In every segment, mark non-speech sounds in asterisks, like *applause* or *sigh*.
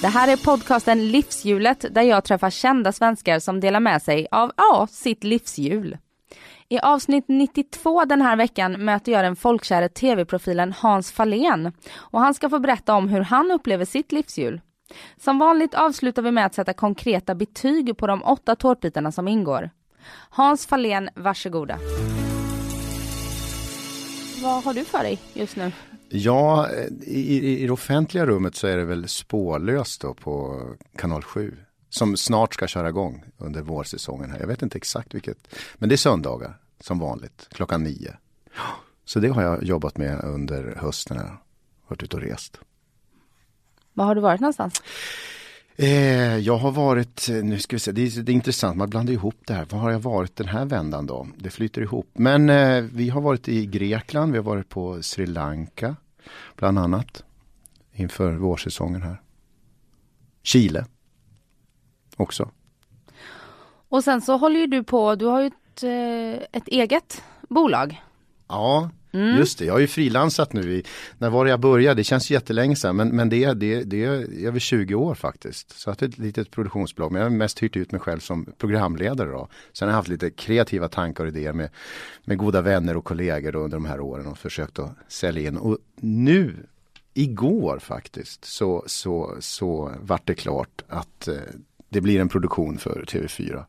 Det här är podcasten Livshjulet där jag träffar kända svenskar som delar med sig av, ja, sitt livshjul. I avsnitt 92 den här veckan möter jag den folkkäre tv-profilen Hans Fahlén och han ska få berätta om hur han upplever sitt livshjul. Som vanligt avslutar vi med att sätta konkreta betyg på de åtta tårtbitarna som ingår. Hans Fahlén, varsågoda. Vad har du för dig just nu? Ja, eh, i, i det offentliga rummet så är det väl spårlöst då på kanal 7. Som snart ska köra igång under vårsäsongen här. Jag vet inte exakt vilket. Men det är söndagar som vanligt klockan nio. Så det har jag jobbat med under hösten här. Varit ute och rest. Var har du varit någonstans? Eh, jag har varit, nu ska vi se, det är, det är intressant, man blandar ihop det här. Var har jag varit den här vändan då? Det flyter ihop. Men eh, vi har varit i Grekland, vi har varit på Sri Lanka bland annat inför vårsäsongen här. Chile också. Och sen så håller ju du på, du har ju ett, eh, ett eget bolag. Ja, Mm. Just det, jag har ju frilansat nu i, när var det jag började? Det känns jättelänge sedan men, men det, det, det är över 20 år faktiskt. Så att det är ett litet produktionsbolag men jag har mest hyrt ut mig själv som programledare då. Sen har jag haft lite kreativa tankar och idéer med, med goda vänner och kollegor under de här åren och försökt att sälja in. Och nu, igår faktiskt, så, så, så vart det klart att eh, det blir en produktion för TV4.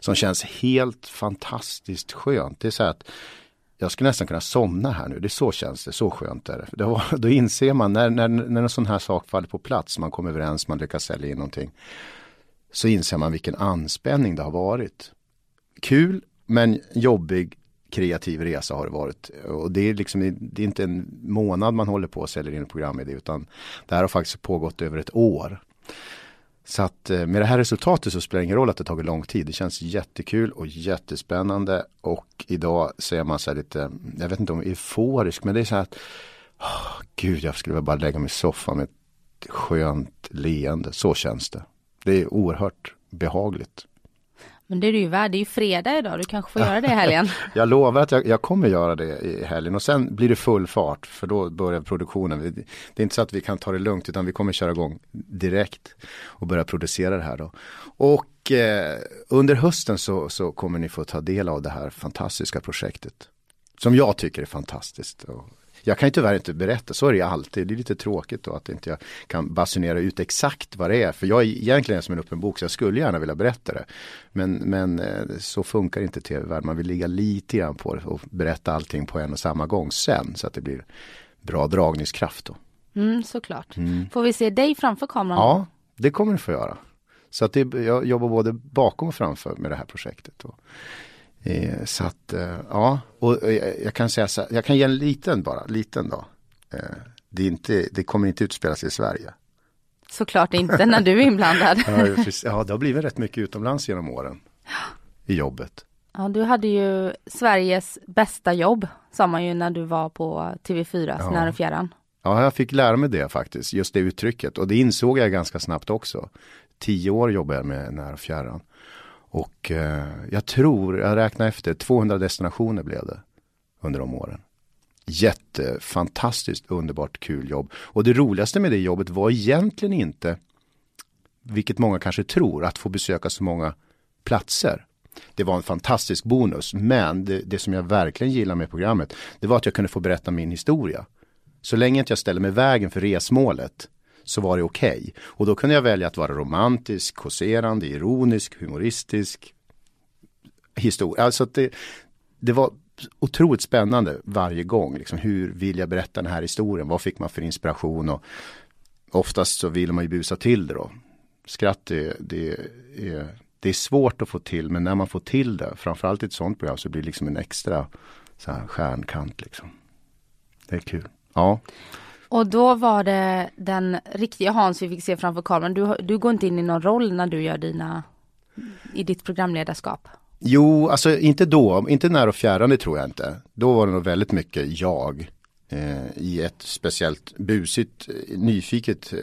Som känns helt fantastiskt skönt. Det är så att jag skulle nästan kunna somna här nu. Det är så känns det, så skönt är det. Då, *laughs* då inser man när, när, när en sån här sak faller på plats, man kommer överens, man lyckas sälja in någonting. Så inser man vilken anspänning det har varit. Kul men jobbig kreativ resa har det varit. Och det är liksom, det är inte en månad man håller på och säljer in programidé utan det här har faktiskt pågått över ett år. Så att eh, med det här resultatet så spelar det ingen roll att det tagit lång tid. Det känns jättekul och jättespännande och idag så är man så här lite, jag vet inte om euforisk, men det är så här att oh, gud, jag skulle bara lägga mig i soffan med ett skönt leende. Så känns det. Det är oerhört behagligt. Men det är du ju värd, det är ju fredag idag, du kanske får göra det i *laughs* helgen. jag lovar att jag, jag, kommer göra det i helgen och sen blir det full fart för då börjar produktionen. Det är inte så att vi kan ta det lugnt utan vi kommer köra igång direkt och börja producera det här då. Och eh, under hösten så, så kommer ni få ta del av det här fantastiska projektet. Som jag tycker är fantastiskt. Och jag kan ju tyvärr inte berätta, så är det alltid. Det är lite tråkigt då att inte jag kan basunera ut exakt vad det är. För jag är egentligen som en öppen bok så jag skulle gärna vilja berätta det. Men, men eh, så funkar inte tv-världen. Man vill ligga lite grann på det och berätta allting på en och samma gång sen. Så att det blir bra dragningskraft då. Mm, såklart. Mm. Får vi se dig framför kameran? Ja, det kommer du få göra. Så att det, jag jobbar både bakom och framför med det här projektet. Och Eh, så att, eh, ja, och eh, jag kan säga så här, jag kan ge en liten bara, liten då. Eh, det, är inte, det kommer inte utspelas i Sverige. Såklart inte när du är inblandad. *laughs* ja, ja, det har blivit rätt mycket utomlands genom åren. I jobbet. Ja, du hade ju Sveriges bästa jobb, sa man ju när du var på TV4, ja. Nära och fjärran. Ja, jag fick lära mig det faktiskt, just det uttrycket. Och det insåg jag ganska snabbt också. Tio år jobbade jag med Nära och fjärran. Och eh, jag tror, jag räknar efter, 200 destinationer blev det under de åren. Jättefantastiskt underbart kul jobb. Och det roligaste med det jobbet var egentligen inte, vilket många kanske tror, att få besöka så många platser. Det var en fantastisk bonus, men det, det som jag verkligen gillar med programmet, det var att jag kunde få berätta min historia. Så länge inte jag ställer mig i vägen för resmålet så var det okej. Okay. Och då kunde jag välja att vara romantisk, kåserande, ironisk, humoristisk. Historia. Alltså det, det var otroligt spännande varje gång. Liksom, hur vill jag berätta den här historien? Vad fick man för inspiration? Och oftast så vill man ju busa till det då. Skratt det, det, är, det är svårt att få till men när man får till det, framförallt i ett sånt program så blir det liksom en extra så här, stjärnkant liksom. Det är kul. Ja. Och då var det den riktiga Hans vi fick se framför kameran. Du, du går inte in i någon roll när du gör dina, i ditt programledarskap? Jo, alltså inte då, inte när och fjärran det tror jag inte. Då var det nog väldigt mycket jag i ett speciellt busigt, eh, nyfiket eh,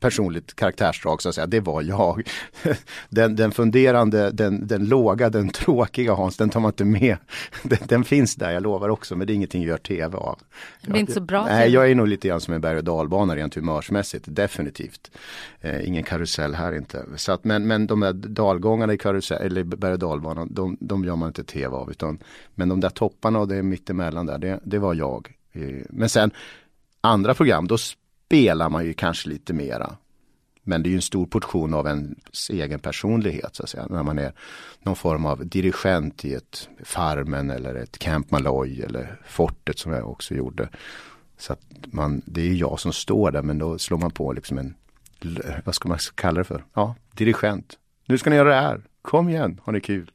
personligt karaktärsdrag så att säga. Det var jag. *laughs* Den, den funderande, den, den låga, den tråkiga Hans, den tar man inte med. *laughs* Den, den finns där, jag lovar också, men det är ingenting jag gör tv av. Det är inte så bra? Nej, jag är nog lite grann som en berg och dalbana rent humörsmässigt, definitivt. Eh, ingen karusell här inte. Så att, men, men de där dalgångarna i karusell, eller berg och dalbanan, de, de gör man inte tv av. Utan, men de där topparna och det mittemellan där, det, det var jag. Eh, men sen andra program, då spelar man ju kanske lite mera. Men det är ju en stor portion av ens egen personlighet så att säga. När man är någon form av dirigent i ett Farmen eller ett Camp Malloy eller Fortet som jag också gjorde. Så att man, det är ju jag som står där men då slår man på liksom en, vad ska man kalla det för? Ja, dirigent. Nu ska ni göra det här. Kom igen, har ni kul.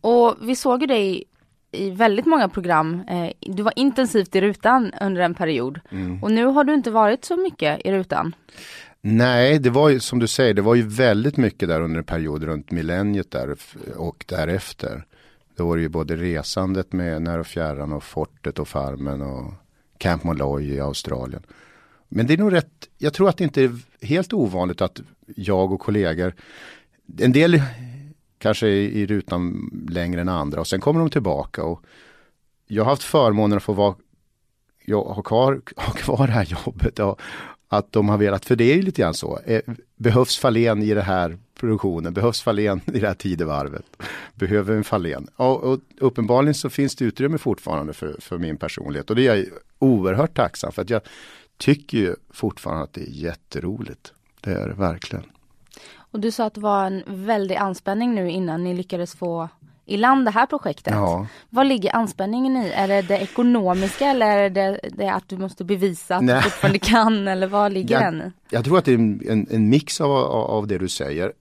Och vi såg ju dig i väldigt många program. Eh, du var intensivt i rutan under en period. Mm. Och nu har du inte varit så mycket i rutan. Nej, det var ju som du säger, det var ju väldigt mycket där under en period runt millenniet där och därefter. Då var det ju både resandet med När och fjärran och Fortet och Farmen och Camp Molloy i Australien. Men det är nog rätt, jag tror att det inte är helt ovanligt att jag och kollegor, en del kanske i, i rutan längre än andra och sen kommer de tillbaka och jag har haft förmånen att få vara, jag har kvar, *laughs* har kvar det här jobbet och, att de har velat, för det är ju lite grann så. Eh, behövs Fahlén i den här produktionen? Behövs Fahlén i det här tidevarvet? Behöver en Fahlén? Och, och uppenbarligen så finns det utrymme fortfarande för, för min personlighet och det är jag oerhört tacksam för att jag tycker ju fortfarande att det är jätteroligt. Det är det verkligen. Och du sa att det var en väldig anspänning nu innan ni lyckades få i land det här projektet. Ja. Vad ligger anspänningen i? Är det det ekonomiska eller är det, det att du måste bevisa att Nej. du fortfarande kan eller vad ligger jag, den Jag tror att det är en, en mix av, av det du säger.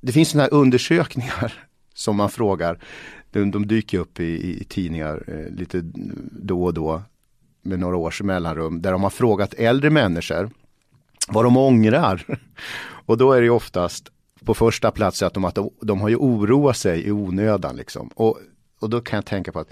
Det finns sådana här undersökningar *laughs* som man frågar. De, de dyker upp i, i tidningar eh, lite då och då med några års mellanrum där de har frågat äldre människor vad de ångrar. Och då är det ju oftast på första plats att de, att de, de har ju oroat sig i onödan liksom. Och, och då kan jag tänka på att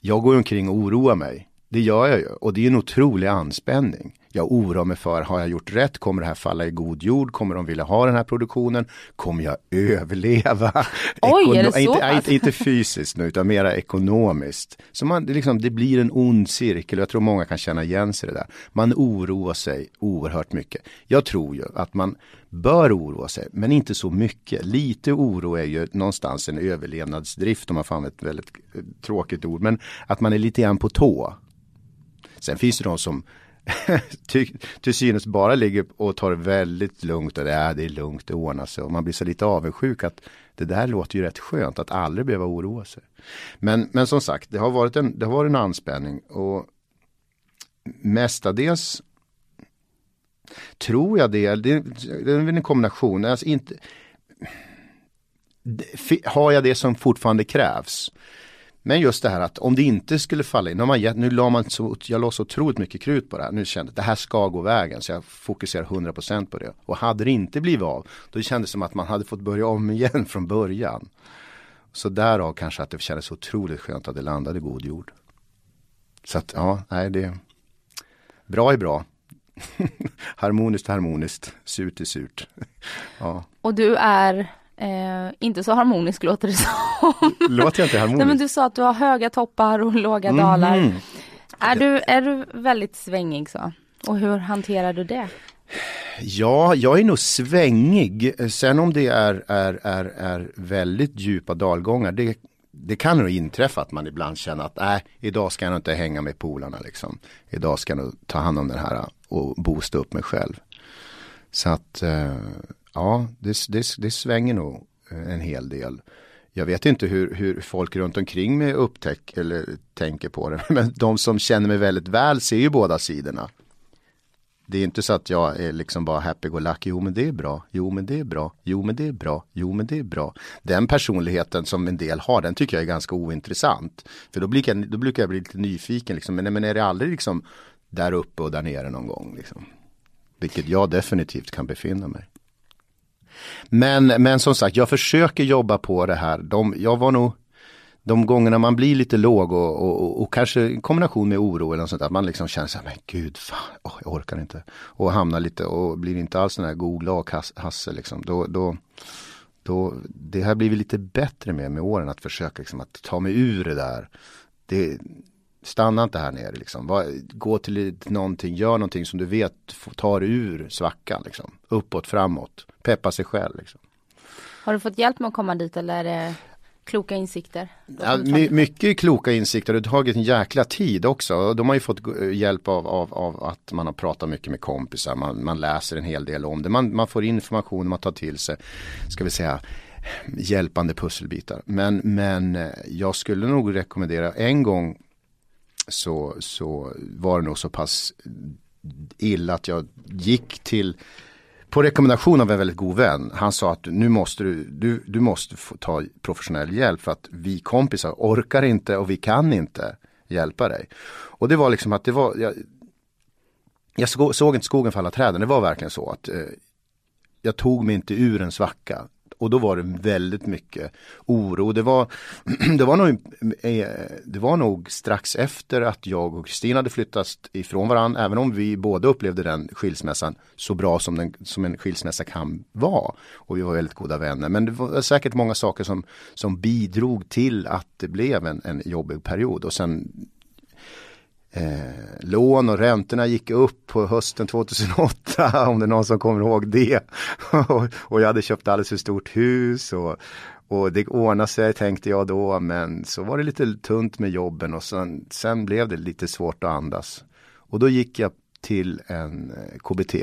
jag går omkring och oroar mig. Det gör jag ju och det är en otrolig anspänning. Jag oroar mig för, har jag gjort rätt? Kommer det här falla i god jord? Kommer de vilja ha den här produktionen? Kommer jag överleva? Oj, Ekono *laughs* är det så inte, inte, inte, fysiskt nu, utan mera ekonomiskt. Så man, det, liksom, det blir en ond cirkel och jag tror många kan känna igen sig i det där. Man oroar sig oerhört mycket. Jag tror ju att man bör oroa sig, men inte så mycket. Lite oro är ju någonstans en överlevnadsdrift om man får använda ett väldigt eh, tråkigt ord, men att man är lite grann på tå. Sen finns det de som *laughs* till, till synes bara ligger och tar det väldigt lugnt och det är, det är lugnt, det ordnar sig och man blir så lite avundsjuk att det där låter ju rätt skönt att aldrig behöva oroa sig. Men, men som sagt, det har varit en, det har varit en anspänning och mestadels tror jag det, det, det är en kombination. Alltså inte, har jag det som fortfarande krävs? Men just det här att om det inte skulle falla in, nu, man, nu la man så, jag la så otroligt mycket krut på det här, nu kände jag att det här ska gå vägen så jag fokuserar 100% på det. Och hade det inte blivit av, då kändes det som att man hade fått börja om igen *laughs* från början. Så därav kanske att det kändes otroligt skönt att det landade i god jord. Så att ja, nej det Bra är bra. *laughs* harmoniskt harmoniskt, surt är surt. *laughs* ja. Och du är Eh, inte så harmonisk låter det som. Låter jag inte harmonisk? Nej men du sa att du har höga toppar och låga mm. dalar. Är du, är du väldigt svängig så? Och hur hanterar du det? Ja, jag är nog svängig. Sen om det är, är, är, är väldigt djupa dalgångar, det, det kan nog inträffa att man ibland känner att nej, idag ska jag nog inte hänga med polarna liksom. Idag ska jag nog ta hand om den här och boosta upp mig själv. Så att eh, Ja, det, det, det svänger nog en hel del. Jag vet inte hur, hur folk runt omkring mig upptäcker eller tänker på det. *laughs* Men de som känner mig väldigt väl ser ju båda sidorna. Det är inte så att jag är liksom bara happy-go-lucky. Jo men det är bra. Jo men det är bra. Jo men det är bra. Jo men det är bra. Den personligheten som en del har den tycker jag är ganska ointressant. För då, blir jag, då brukar jag bli lite nyfiken. Liksom. Men, men är det aldrig liksom där uppe och där nere någon gång. Liksom. Vilket jag definitivt kan befinna mig. Men, men som sagt, jag försöker jobba på det här. De, jag var nog de gångerna man blir lite låg och, och, och, och kanske i kombination med oro eller något sånt, att man liksom känner så här, men gud, fan, oh, jag orkar inte. Och hamnar lite och blir inte alls den här googla och hasse liksom. Då, då, då, det har blivit lite bättre med med åren att försöka liksom, att ta mig ur det där. Det, stanna inte här nere liksom. Gå till någonting, gör någonting som du vet tar ur svackan liksom. Uppåt, framåt, peppa sig själv liksom. Har du fått hjälp med att komma dit eller är det kloka insikter? Ja, my mycket kloka insikter, det har tagit en jäkla tid också. De har ju fått hjälp av, av, av att man har pratat mycket med kompisar, man, man läser en hel del om det, man, man får information, man tar till sig, ska vi säga, hjälpande pusselbitar. Men, men eh, jag skulle nog rekommendera en gång så, så var det nog så pass illa att jag gick till på rekommendation av en väldigt god vän. Han sa att nu måste du, du, du måste få ta professionell hjälp för att vi kompisar orkar inte och vi kan inte hjälpa dig. Och det var liksom att det var, jag, jag såg inte skogen falla träden, det var verkligen så att eh, jag tog mig inte ur en svacka. Och då var det väldigt mycket oro. Det var, *clears throat* det var, nog, eh, det var nog strax efter att jag och Kristina hade flyttat ifrån varandra. Även om vi båda upplevde den skilsmässan så bra som, den, som en skilsmässa kan vara. Och vi var väldigt goda vänner. Men det var säkert många saker som, som bidrog till att det blev en, en jobbig period. Och sen Eh, lån och räntorna gick upp på hösten 2008 *laughs* om det är någon som kommer ihåg det. *laughs* och jag hade köpt alldeles för stort hus och, och det ordnade sig tänkte jag då men så var det lite tunt med jobben och sen, sen blev det lite svårt att andas. Och då gick jag till en eh, KBT.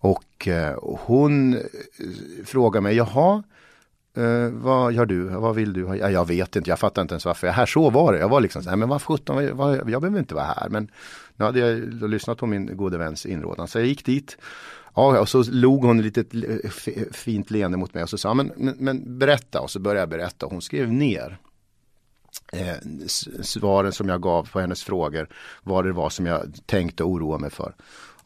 Och eh, hon eh, frågade mig, jaha, Uh, vad gör du? Vad vill du? Ja, jag vet inte, jag fattar inte ens varför jag är här. Så var det. Jag var liksom så här, men vad sjutton, jag behöver inte vara här. Men nu hade jag lyssnat på min gode väns inrådan. Så jag gick dit. Ja, och så log hon lite eh, fint leende mot mig och så sa men, men, men berätta. Och så började jag berätta. Hon skrev ner eh, svaren som jag gav på hennes frågor. Vad det var som jag tänkte oroa mig för.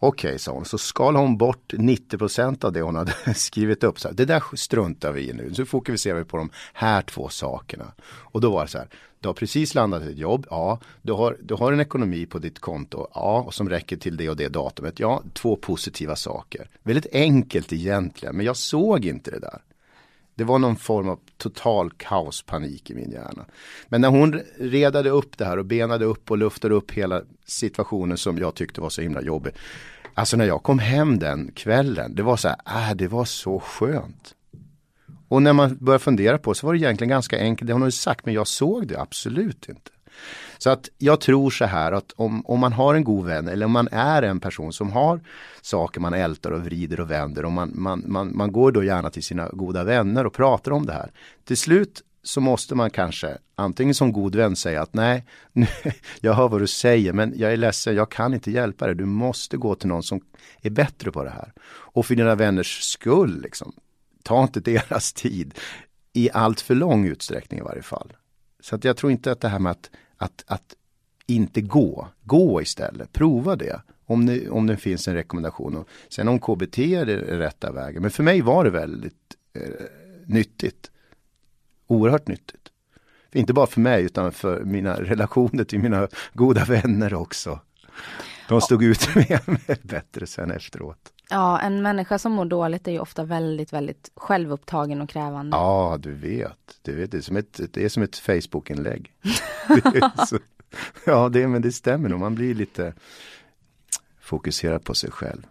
Okej, okay, sa hon. Så skalade hon bort 90% av det hon hade *laughs* skrivit upp. Så här, det där struntar vi i nu. Så fokuserar vi på de här två sakerna. Och då var det så här. Du har precis landat i ett jobb. Ja. Du har, du har en ekonomi på ditt konto. Ja. Och som räcker till det och det datumet. Ja. Två positiva saker. Väldigt enkelt egentligen. Men jag såg inte det där. Det var någon form av total kaospanik i min hjärna. Men när hon redade upp det här och benade upp och luftade upp hela situationen som jag tyckte var så himla jobbig. Alltså när jag kom hem den kvällen, det var så här, äh, det var så skönt. Och när man börjar fundera på så var det egentligen ganska enkelt, det hon hade sagt, men jag såg det absolut inte. Så att jag tror så här att om, om man har en god vän eller om man är en person som har saker man ältar och vrider och vänder och man, man, man, man går då gärna till sina goda vänner och pratar om det här. Till slut så måste man kanske antingen som god vän säga att nej, *laughs* nu, jag hör vad du säger men jag är ledsen, jag kan inte hjälpa dig. Du måste gå till någon som är bättre på det här. Och för dina vänners skull, liksom, ta inte *laughs* deras tid i allt för lång utsträckning i varje fall. Så att jag tror inte att det här med att, att, att inte gå, gå istället, prova det. Om det, om det finns en rekommendation. Och sen om KBT är det rätta vägen. Men för mig var det väldigt eh, nyttigt oerhört nyttigt. Inte bara för mig utan för mina *laughs* relationer till mina goda vänner också. De stod ut *laughs* med mig bättre sen efteråt. Ja, en människa som mår dåligt är ju ofta väldigt, väldigt självupptagen och krävande. Ja, du vet. Du vet det, är som ett, det är som ett Facebook-inlägg. *laughs* ja, det, men det stämmer nog. Man blir lite fokuserad på sig själv.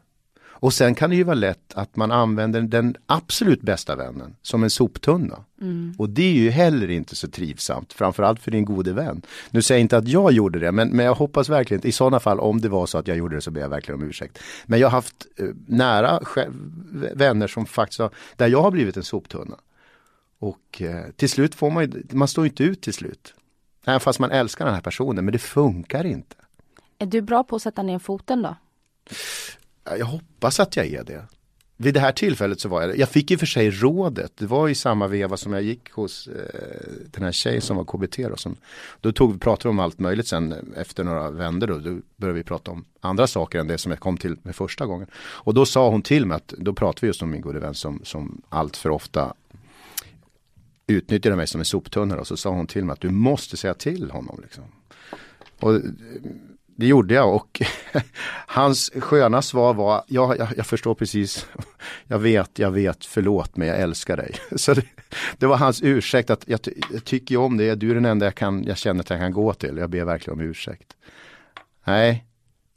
Och sen kan det ju vara lätt att man använder den absolut bästa vännen som en soptunna. Mm. Och det är ju heller inte så trivsamt, framförallt för din gode vän. Nu säger jag inte att jag gjorde det, men, men jag hoppas verkligen, i sådana fall om det var så att jag gjorde det så ber jag verkligen om ursäkt. Men jag har haft eh, nära vänner som faktiskt har, där jag har blivit en soptunna. Och eh, till slut får man ju, man står inte ut till slut. Även fast man älskar den här personen, men det funkar inte. Är du bra på att sätta ner foten då? Jag hoppas att jag är det. vid det här tillfället så var jag Jag fick i och för sig rådet. Det var i samma veva som jag gick hos eh, den här tjejen som var KBT. Då, som, då tog, pratade vi om allt möjligt sen efter några vändor. Då, då började vi prata om andra saker än det som jag kom till med första gången. Och då sa hon till mig att då pratade vi just om min gode vän som, som allt för ofta utnyttjade mig som en soptunna. Och så sa hon till mig att du måste säga till honom. Liksom. Och eh, det gjorde jag och *laughs* hans sköna svar var, ja, jag, jag, förstår precis, jag vet, jag vet, förlåt mig, jag älskar dig. *laughs* Så det, det var hans ursäkt att jag, jag, tycker om det, du är den enda jag, kan, jag känner att jag kan gå till, jag ber verkligen om ursäkt. Nej,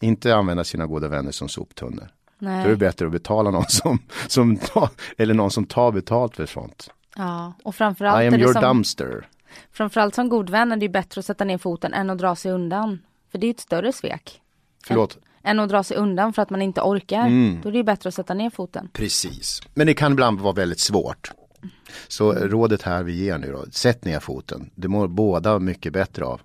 inte använda sina goda vänner som soptunnor. Nej. Då är det bättre att betala någon som, som tar, eller någon som tar betalt för sånt. Ja, och framförallt I am your som, dumpster. Framförallt som god vän är det bättre att sätta ner foten än att dra sig undan. För det är ett större svek. Förlåt? Än, än att dra sig undan för att man inte orkar. Mm. Då är det bättre att sätta ner foten. Precis. Men det kan ibland vara väldigt svårt. Så rådet här vi ger nu då, sätt ner foten. Det mår båda mycket bättre av.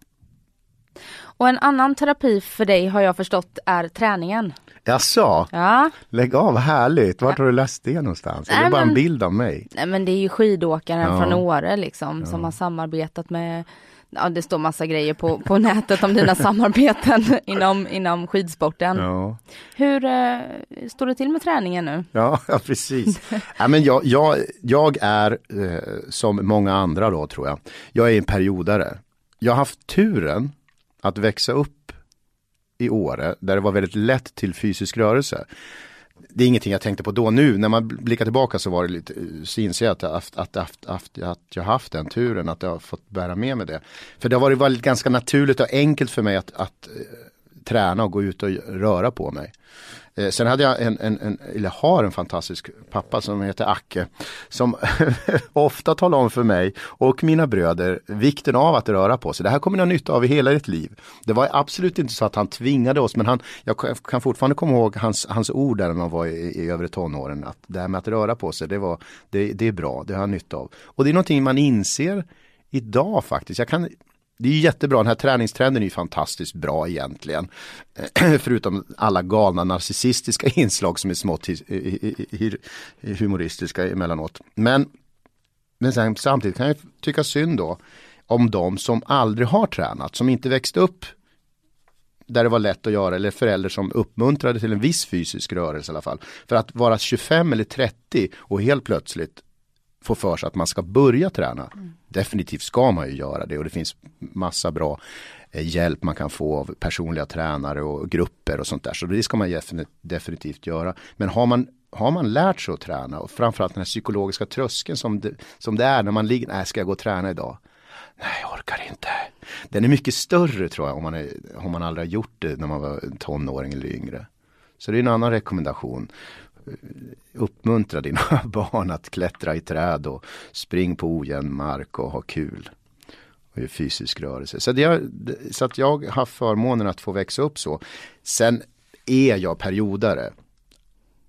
Och en annan terapi för dig har jag förstått är träningen. Jaså? Ja. Lägg av, härligt. Vart har du läst det någonstans? Nej, är det bara men, en bild av mig? Nej men det är ju skidåkaren ja. från Åre liksom ja. som har samarbetat med Ja det står massa grejer på, på nätet om dina samarbeten *laughs* inom, inom skidsporten. Ja. Hur eh, står det till med träningen nu? Ja, ja precis. ja, men jag, jag, jag är eh, som många andra då tror jag. Jag är en periodare. Jag har haft turen att växa upp i Åre där det var väldigt lätt till fysisk rörelse. Det är ingenting jag tänkte på då. Nu när man blickar tillbaka så var det lite, eh, så inser jag att, att, att, att, att, att jag haft den turen, att jag har fått bära med mig det. För det har varit ganska naturligt och enkelt för mig att, att eh, träna och gå ut och röra på mig. Eh, sen hade jag en, en, en, eller har en fantastisk pappa som heter Acke. Som *laughs* ofta talar om för mig och mina bröder vikten av att röra på sig. Det här kommer ni ha nytta av i hela ert liv. Det var absolut inte så att han tvingade oss men han, jag kan fortfarande komma ihåg hans, hans ord där när man var i, i övre tonåren. Att det här med att röra på sig det, var, det, det är bra, det har han nytta av. Och det är någonting man inser idag faktiskt. Jag kan det är jättebra, den här träningstrenden är ju fantastiskt bra egentligen. *clears throat* Förutom alla galna narcissistiska *laughs* inslag som är smått eh, eh, eh, humoristiska emellanåt. Men, men sen, samtidigt kan jag tycka synd då om de som aldrig har tränat, som inte växte upp där det var lätt att göra eller föräldrar som uppmuntrade till en viss fysisk rörelse i alla fall. För att vara 25 eller 30 och helt plötsligt få för sig att man ska börja träna. Mm. Definitivt ska man ju göra det och det finns massa bra eh, hjälp man kan få av personliga tränare och grupper och sånt där. Så det ska man definitivt göra. Men har man har man lärt sig att träna och framförallt den här psykologiska tröskeln som det, som det är när man ligger, nej ska jag gå och träna idag? Nej, jag orkar inte. Den är mycket större tror jag om man, är, om man aldrig har gjort det när man var tonåring eller yngre. Så det är en annan rekommendation uppmuntra dina *laughs* barn att klättra i träd och spring på ojämn mark och ha kul. Och fysisk rörelse. Så, det, så att jag har förmånen att få växa upp så. Sen är jag periodare.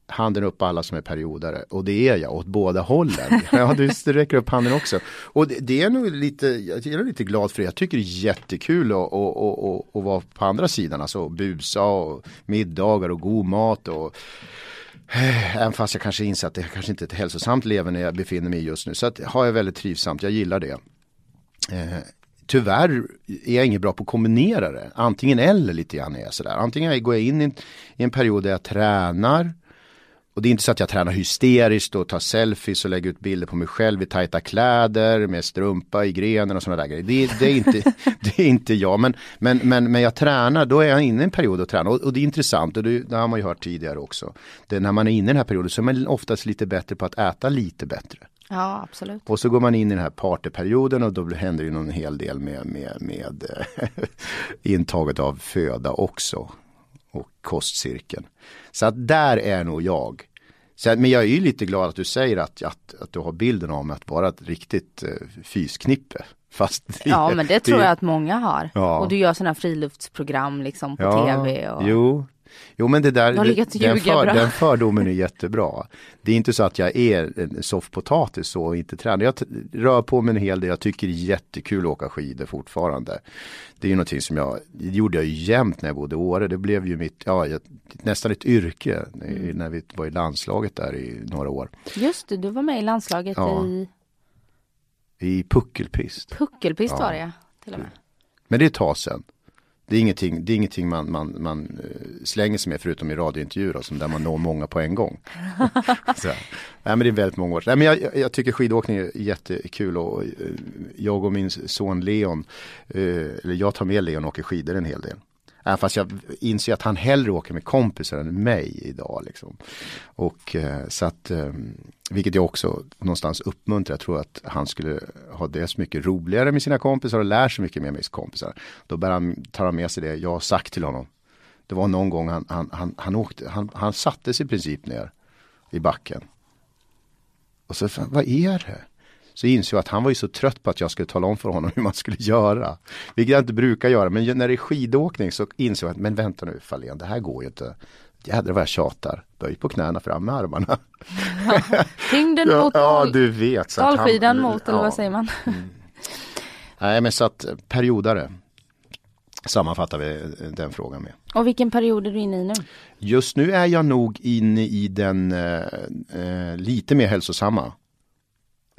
Handen upp alla som är periodare och det är jag åt båda hållen. *laughs* Ja, du räcker upp handen också. Och det, det, är nog lite, jag är lite glad för det. Jag tycker det är jättekul att, att, att, att, att vara på andra sidan. Alltså busa och middagar och god mat och Eh, även fast jag kanske inser att det kanske inte är ett hälsosamt leverne jag befinner mig i just nu. Så att, har jag väldigt trivsamt, jag gillar det. Eh, tyvärr är jag inget bra på att kombinera det. Antingen eller lite grann är jag sådär. Antingen går jag in i en period där jag tränar och det är inte så att jag tränar hysteriskt och tar selfies och lägger ut bilder på mig själv i tajta kläder med strumpa i grenen och sådana där grejer. Det, det, är inte, *laughs* det är inte jag. Men, men, men, men jag tränar, då är jag inne i en period att träna. Och, och det är intressant och det, det, har man ju hört tidigare också. Det, när man är inne i den här perioden så är man oftast lite bättre på att äta lite bättre. Ja, absolut. Och så går man in i den här partyperioden och då händer det någon hel del med, med, med *laughs* intaget av föda också. Och kostcirkeln. Så att där är nog jag. Så, men jag är ju lite glad att du säger att, att, att du har bilden av mig att vara ett riktigt uh, fysknippe. *laughs* Fast det, ja men det tror jag att många har. Ja. Och du gör sådana friluftsprogram liksom på ja, tv. Och... Jo, Jo men det där, den, för, den fördomen är jättebra. Det är inte så att jag är en soffpotatis och inte tränar. Jag rör på mig en hel del, jag tycker det är jättekul att åka skidor fortfarande. Det är ju någonting som jag, det gjorde jag ju jämt när jag bodde i Åre. Det blev ju mitt, ja, jag, nästan ett yrke i- när vi var i landslaget där i några år. Just det, du var med i landslaget Ja. i I puckelpist. puckelpist Ja. var det ja, till och med. Men det är ett tag sedan. Det är ingenting, det är ingenting man, man, man eh, slänger sig med förutom i radiointervjuer som där man når många på en gång. *laughs* så, nej men det är väldigt många år. Nej, men jag, jag tycker skidåkning är jättekul och eh, jag och min son Leon, eh, eller jag tar med Leon och åker skidor en hel del. Även fast jag inser att han hellre åker med kompisar än mig idag. Liksom. Och eh, så att, ehm, vilket jag också någonstans uppmuntrar. Jag tror att han skulle ha det så mycket roligare med sina kompisar och lär sig mycket mer med sina kompisar. Då bär han, tar han med sig det jag har sagt till honom. Det var någon gång han, han, han, han åkte, han, han satte sig i princip ner i backen. Och så, fan, vad är det? Så insåg jag att han var ju så trött på att jag skulle tala om för honom *laughs* hur man skulle göra. Vilket jag inte brukar göra, men när det är skidåkning så insåg jag att, men vänta nu Fahlén, det här går ju inte. Jädrar vad jag tjatar. Böj på knäna fram med armarna. *laughs* Tyngden Ja, mot ja du vet. så att han- dalskidan mot, eller ja. vad säger man? Nej men så att eh, periodare sammanfattar vi eh, den frågan med. Och vilken period är du inne i nu? Just nu är jag nog inne i den eh, eh, lite mer hälsosamma.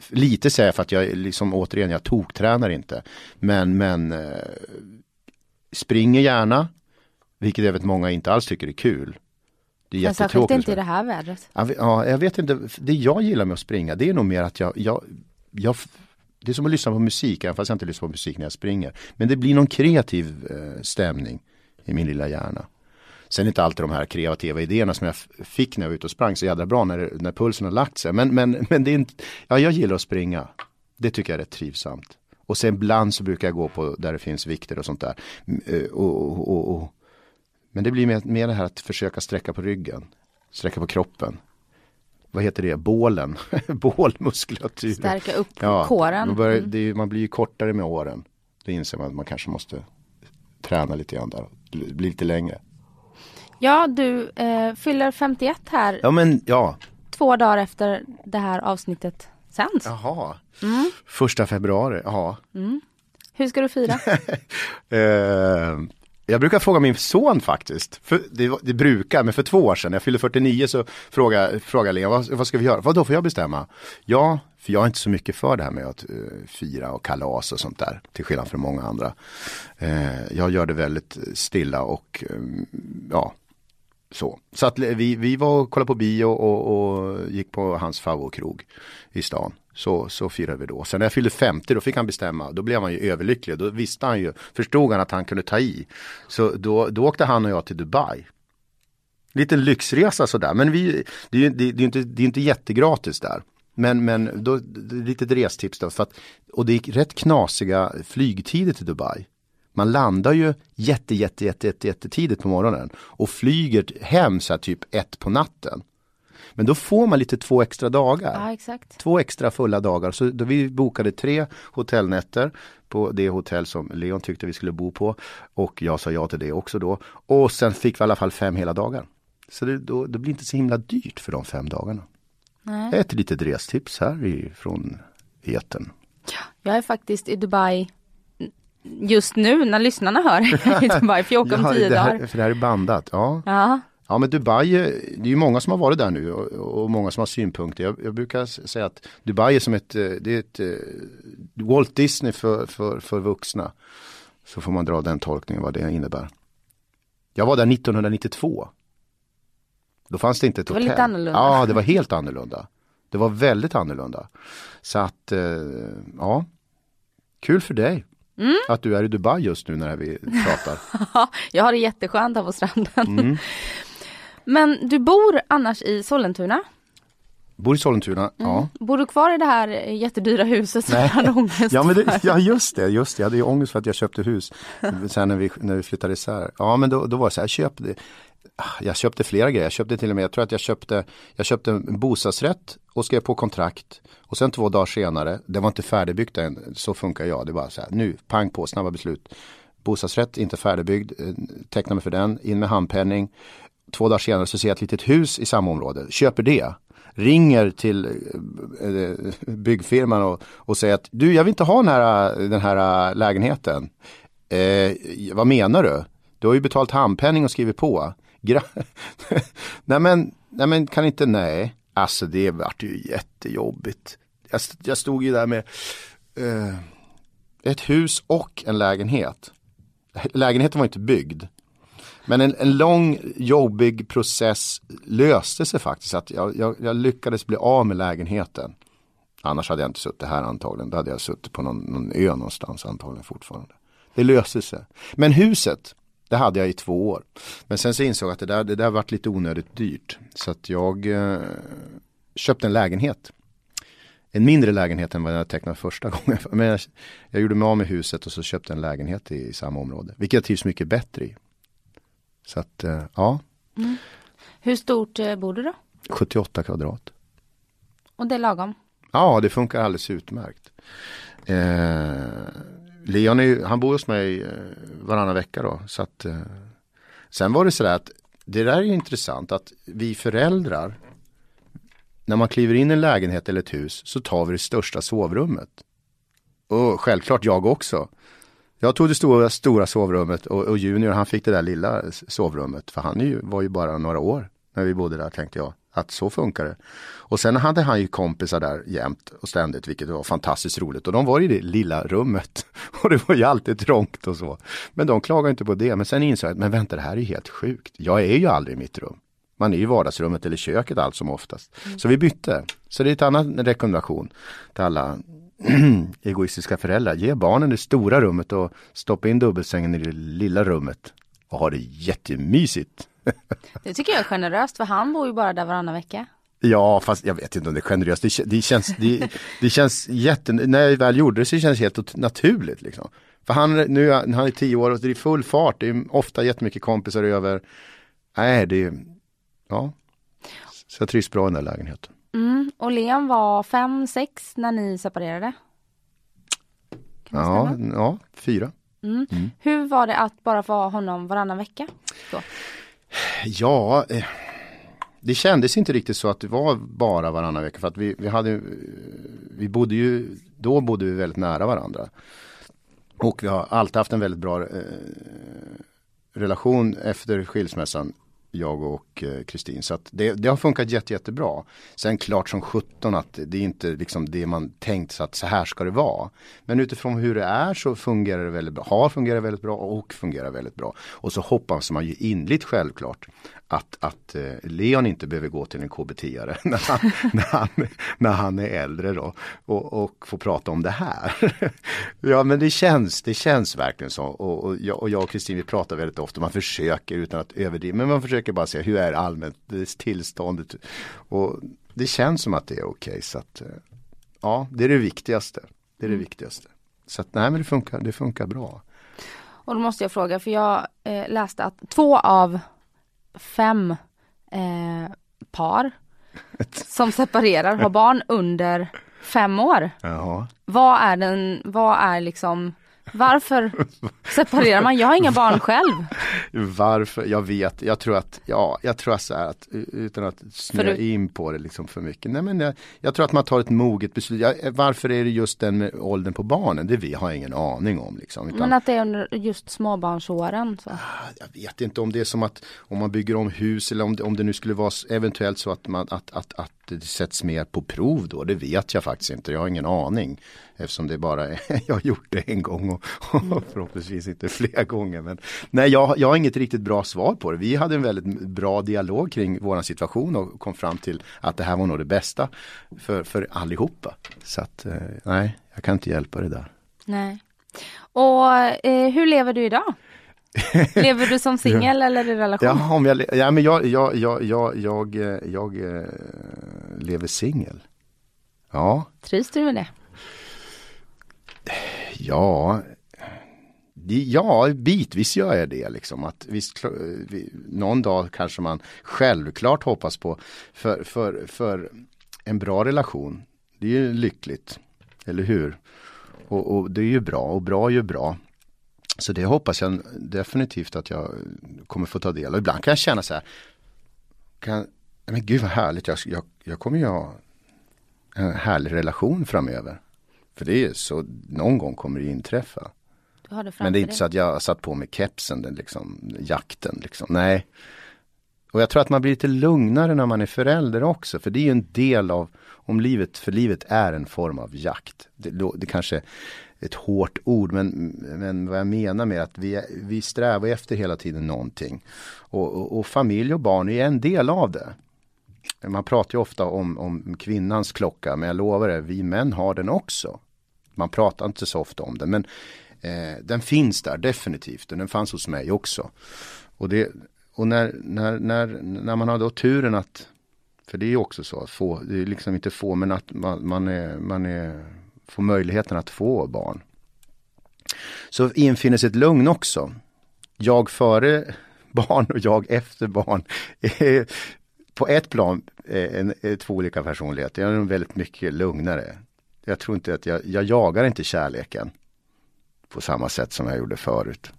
Lite säger jag för att jag liksom återigen, jag toktränar inte. Men, men eh, springer gärna. Vilket jag vet många inte alls tycker är kul. Det är Men särskilt jättetråkigt. inte i det här vädret. Ja, jag vet inte. Det jag gillar med att springa det är nog mer att jag, jag, jag det är som att lyssna på musik, även fast jag inte lyssnar på musik när jag springer. Men det blir någon kreativ eh, stämning i min lilla hjärna. Sen är inte alltid de här kreativa idéerna som jag fick när jag var ute och sprang så jädra bra när, när pulsen har lagt sig. Men, men, men det är inte, ja, jag gillar att springa. Det tycker jag är rätt trivsamt. Och sen ibland så brukar jag gå på där det finns vikter och sånt där. Eh, Och, och, och, och. Men det blir mer, mer det här att försöka sträcka på ryggen. Sträcka på kroppen. Vad heter det? Bålen. *laughs* Bålmuskulatur. Stärka upp Ja, kåren. man, börjar, Mm. är, man blir ju kortare med åren. Då inser man att man kanske måste träna lite grann där. Bli lite längre. Ja, du eh, fyller 51 här Ja men ja. två dagar efter det här avsnittet sänds. Jaha. Mm. Första februari. Ja. Hur ska du fira? *laughs* Eh, jag brukar fråga min son faktiskt. För det, det brukar, men för två år sedan, när jag fyllde 49 så frågade, frågade Lena, vad, vad ska vi göra? Vad då får jag bestämma? Ja, för jag är inte så mycket för det här med att eh, fira och kalas och sånt där. Till skillnad från många andra. Eh, jag gör det väldigt stilla och eh, ja, så. Så att vi, vi var och kollade på bio och, och gick på hans favoritkrog i stan. Så, så firade vi då. Sen när jag fyllde 50 då fick han bestämma. Då blev han ju överlycklig. Då visste han ju, förstod han att han kunde ta i. Så då, då åkte han och jag till Dubai. Lite lyxresa sådär. Men vi, det är ju det, det är inte, det är inte jättegratis där. Men, men då, lite restips då. För att, och det gick rätt knasiga flygtider till Dubai. Man landar ju jätte, jätte, jätte, jätte, jätte tidigt på morgonen och flyger hem så här typ ett på natten. Men då får man lite två extra dagar. ja. Två extra fulla dagar. Så då vi bokade tre hotellnätter på det hotell som Leon tyckte vi skulle bo på. Och jag sa ja till det också då. Och sen fick vi i alla fall fem hela dagar. Så det, då, det blir inte så himla dyrt för de fem dagarna. Nej. Ett litet restips här ifrån eten. Jag är faktiskt i Dubai just nu när lyssnarna hör i Dubai, för jag åker om Jaha, tio det här, dagar. för det här är bandat. Ja. Ja, Ja men Dubai, eh, det är ju många som har varit där nu och, och många som har synpunkter. Jag, jag brukar säga att Dubai är som ett, eh, det är ett eh, Walt Disney för, för, för vuxna. Så får man dra den tolkningen vad det innebär. Jag var där 1992. Då fanns det inte ett Det var hotell. lite annorlunda. Ja, det var helt annorlunda. Det var väldigt annorlunda. Så att, ja. Kul för dig. Mm. Att du är i Dubai just nu när vi pratar. *laughs* jag har det jätteskönt här på stranden. Mm. Men du bor annars i Sollentuna? Bor i Sollentuna, ja. Bor du kvar i det här jättedyra huset som Nej. du hade ångest Ja, men det, ja just det, just det. Jag hade ju ångest för att jag köpte hus. *laughs* Sen när vi, när vi flyttade isär. Ja men då, då var det så här, jag köpte, Ah, jag köpte flera grejer. Jag köpte till och med, jag tror att jag köpte, jag köpte en bostadsrätt och skrev på kontrakt. Och sen två dagar senare, det var inte färdigbyggt än, så funkar jag. Det var så här, nu, pang på, snabba beslut. bostadsrätt, inte färdigbyggd, eh, teckna mig för den, in med handpenning. Två dagar senare så ser jag ett litet hus i samma område, köper det. Ringer till eh, eh, byggfirman och, och säger att du, jag vill inte ha den här, den här lägenheten. Eh, vad menar du? Du har ju betalt handpenning och skrivit på. *laughs* nej, men, nej men kan inte, nej. Alltså det vart ju jättejobbigt. Jag, jag stod ju där med eh, ett hus och en lägenhet. Lägenheten var inte byggd. Men en, en lång jobbig process löste sig faktiskt. Att jag, jag, jag, lyckades bli av med lägenheten. Annars hade jag inte suttit här antagligen. Då hade jag suttit på någon, någon ö någonstans antagligen fortfarande. Det löste sig. Men huset, det hade jag i två år. Men sen så insåg jag att det där, det där varit lite onödigt dyrt. Så att jag eh, köpte en lägenhet. En mindre lägenhet än vad jag tecknade första *laughs* gången. Men jag, jag gjorde mig av med huset och så köpte en lägenhet i, i samma område. Vilket jag trivs mycket bättre i. Så att, eh, ja. Mm. Hur stort eh, bor du då? 78 kvadrat. Och det är lagom? Ja, det funkar alldeles utmärkt. Eh, Leon är, han bor hos mig eh, varannan vecka då. Så att, eh, sen var det sådär att det där är intressant att vi föräldrar när man kliver in i en lägenhet eller ett hus så tar vi det största sovrummet. Och självklart jag också. Jag tog det stora, stora sovrummet och, och Junior han fick det där lilla sovrummet. För han ju, var ju bara några år när vi bodde där tänkte jag. Att så funkar det. Och sen hade han ju kompisar där jämt och ständigt vilket var fantastiskt roligt. Och de var i det lilla rummet. *laughs* Och det var ju alltid trångt och så. Men de klagade inte på det. Men sen insåg jag att men vänta det här är helt sjukt. Jag är ju aldrig i mitt rum. Man är i vardagsrummet eller köket allt som oftast. Mm. Så vi bytte. Så det är ett annat rekommendation till alla *clears throat* egoistiska föräldrar. Ge barnen det stora rummet och stoppa in dubbelsängen i det lilla rummet. Och ha det jättemysigt. Det tycker jag är generöst för han bor ju bara där varannan vecka. Ja, fast jag vet inte om det är generöst. Det, det känns, det, det, känns jätte, när jag väl gjorde det så känns det helt naturligt. Liksom. För han, nu, han är tio år och det är full fart. Det är ofta jättemycket kompisar över. Nej, det är, ja. Så jag trivs bra i den här lägenheten. Mm. Och Leon var fem, sex när ni separerade? Ja, ja, fyra. Mm. Mm. Hur var det att bara få ha honom varannan vecka? Då? Ja, eh, det kändes inte riktigt så att det var bara varannan vecka för att vi, vi hade Vi bodde ju Då bodde vi väldigt nära varandra. Och vi har alltid haft en väldigt bra eh, relation efter skilsmässan jag och eh, Kristin. Eh, så att det, det, har funkat jätte, jättebra. Sen klart som sjutton att det är inte liksom det man tänkt så att så här ska det vara. Men utifrån hur det är så fungerar det väldigt bra, har fungerat väldigt bra och fungerar väldigt bra. Och så hoppas man ju inligt självklart att, att eh, Leon inte behöver gå till en KBT-are *laughs* när han, när, han, när han är äldre då och, och få prata om det här. *laughs* ja men det känns, det känns verkligen så och, och, jag, och jag och Kristin vi pratar väldigt ofta, man försöker utan att överdriva, men man försöker bara se hur är allmänt tillståndet och det känns som att det är okej okay, så att eh, ja det är det viktigaste. Det är det mm. viktigaste. Så att nej men det funkar, det funkar bra. Och då måste jag fråga för jag eh, läste att två av fem eh, par som separerar har barn under fem år. Jaha. Vad är den, vad är liksom varför separerar man? Jag har inga barn själv. Varför? Jag vet, jag tror att, ja, jag tror så här att utan att snöa in på det liksom för mycket. Nej men jag, jag tror att man tar ett moget beslut. Jag, varför är det just den med åldern på barnen? Det vi har ingen aning om. Liksom, utan, men att det är under just småbarnsåren? Så. Ah, jag vet inte om det är som att om man bygger om hus eller om det, om det nu skulle vara eventuellt så att, man, att, att, att det sätts mer på prov då. Det vet jag faktiskt inte. Jag har ingen aning. Eftersom det bara är, *laughs* jag har gjort det en gång och *laughs* mm. förhoppningsvis inte fler gånger. Men, nej, jag, jag har inget riktigt bra svar på det. Vi hade en väldigt bra dialog kring vår situation och kom fram till att det här var nog det bästa för, för allihopa. Så att eh, nej, jag kan inte hjälpa det där. Nej. Och eh, hur lever du idag? *laughs* Lever du som singel eller i relation? Ja, om jag, ja men jag, jag, jag, jag, jag, jag, jag eh, lever singel. Ja. Trivs du med det? Ja, Ja, bitvis gör jag det liksom. Att visst, någon dag kanske man självklart hoppas på för, för, för en bra relation. Det är ju lyckligt, eller hur? Och, och, det är ju bra och bra är ju bra. Så det hoppas jag definitivt att jag kommer få ta del av. Ibland kan jag känna så här, kan, men gud vad härligt, jag, jag, jag kommer ju ha en härlig relation framöver. För det är så, någon gång kommer det inträffa. Det men det är inte så att jag har satt på mig kepsen, den liksom, jakten liksom. Nej. Och jag tror att man blir lite lugnare när man är förälder också. För det är ju en del av, om livet, för livet är en form av jakt. Det, det kanske är ett hårt ord men, men vad jag menar med att vi, vi strävar efter hela tiden någonting. Och, och, och familj och barn är en del av det. Man pratar ju ofta om, om kvinnans klocka men jag lovar er, vi män har den också. Man pratar inte så ofta om den men eh, den finns där definitivt och den fanns hos mig också. Och, det, och när, när, när, när man har då turen att, för det är också så att få, det är liksom inte få men att man, man, är, man är, får möjligheten att få barn. Så infinner sig ett lugn också. Jag före barn och jag efter barn *laughs* på ett plan en, en, två olika personligheter. Jag är väldigt mycket lugnare. Jag tror inte att jag, jag jagar inte kärleken på samma sätt som jag gjorde förut.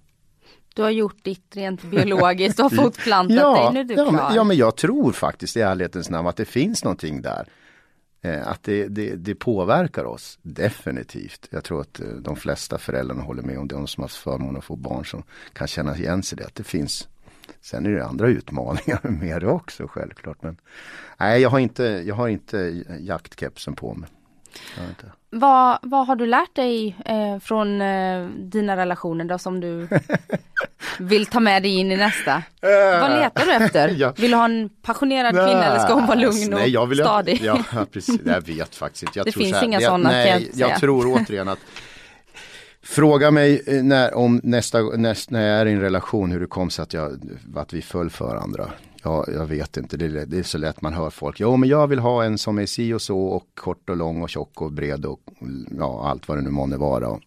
Du har gjort ditt rent biologiskt och *laughs* fortplantat ja, dig, nu är du ja, klar. Men, ja men jag tror faktiskt i ärlighetens namn att det finns någonting där. Eh, att det, det, det, påverkar oss definitivt. Jag tror att eh, de flesta föräldrarna håller med om det, de som har haft förmånen att få barn som kan känna igen sig det, att det finns Sen är det andra utmaningar *laughs* med det också självklart. Men nej, jag har inte, jag har inte jaktkepsen på mig. Vad, vad har du lärt dig eh, från eh, dina relationer då som du *laughs* vill ta med dig in i nästa? Uh, vad letar du efter? *laughs* ja. Vill du ha en passionerad kvinna eller ska hon vara lugn och nej, jag vill, stadig? Ja, precis. Jag vet faktiskt inte. Jag det finns här, inga sådana Nej, jag, jag tror återigen att Fråga mig eh, när, om nästa, näst, när jag är i en relation hur det kom sig att, jag, att vi föll för andra. Ja, jag vet inte, det är, det är så lätt man hör folk. Jo, men jag vill ha en som är si och så och kort och lång och tjock och bred och ja, allt vad det nu månde vara.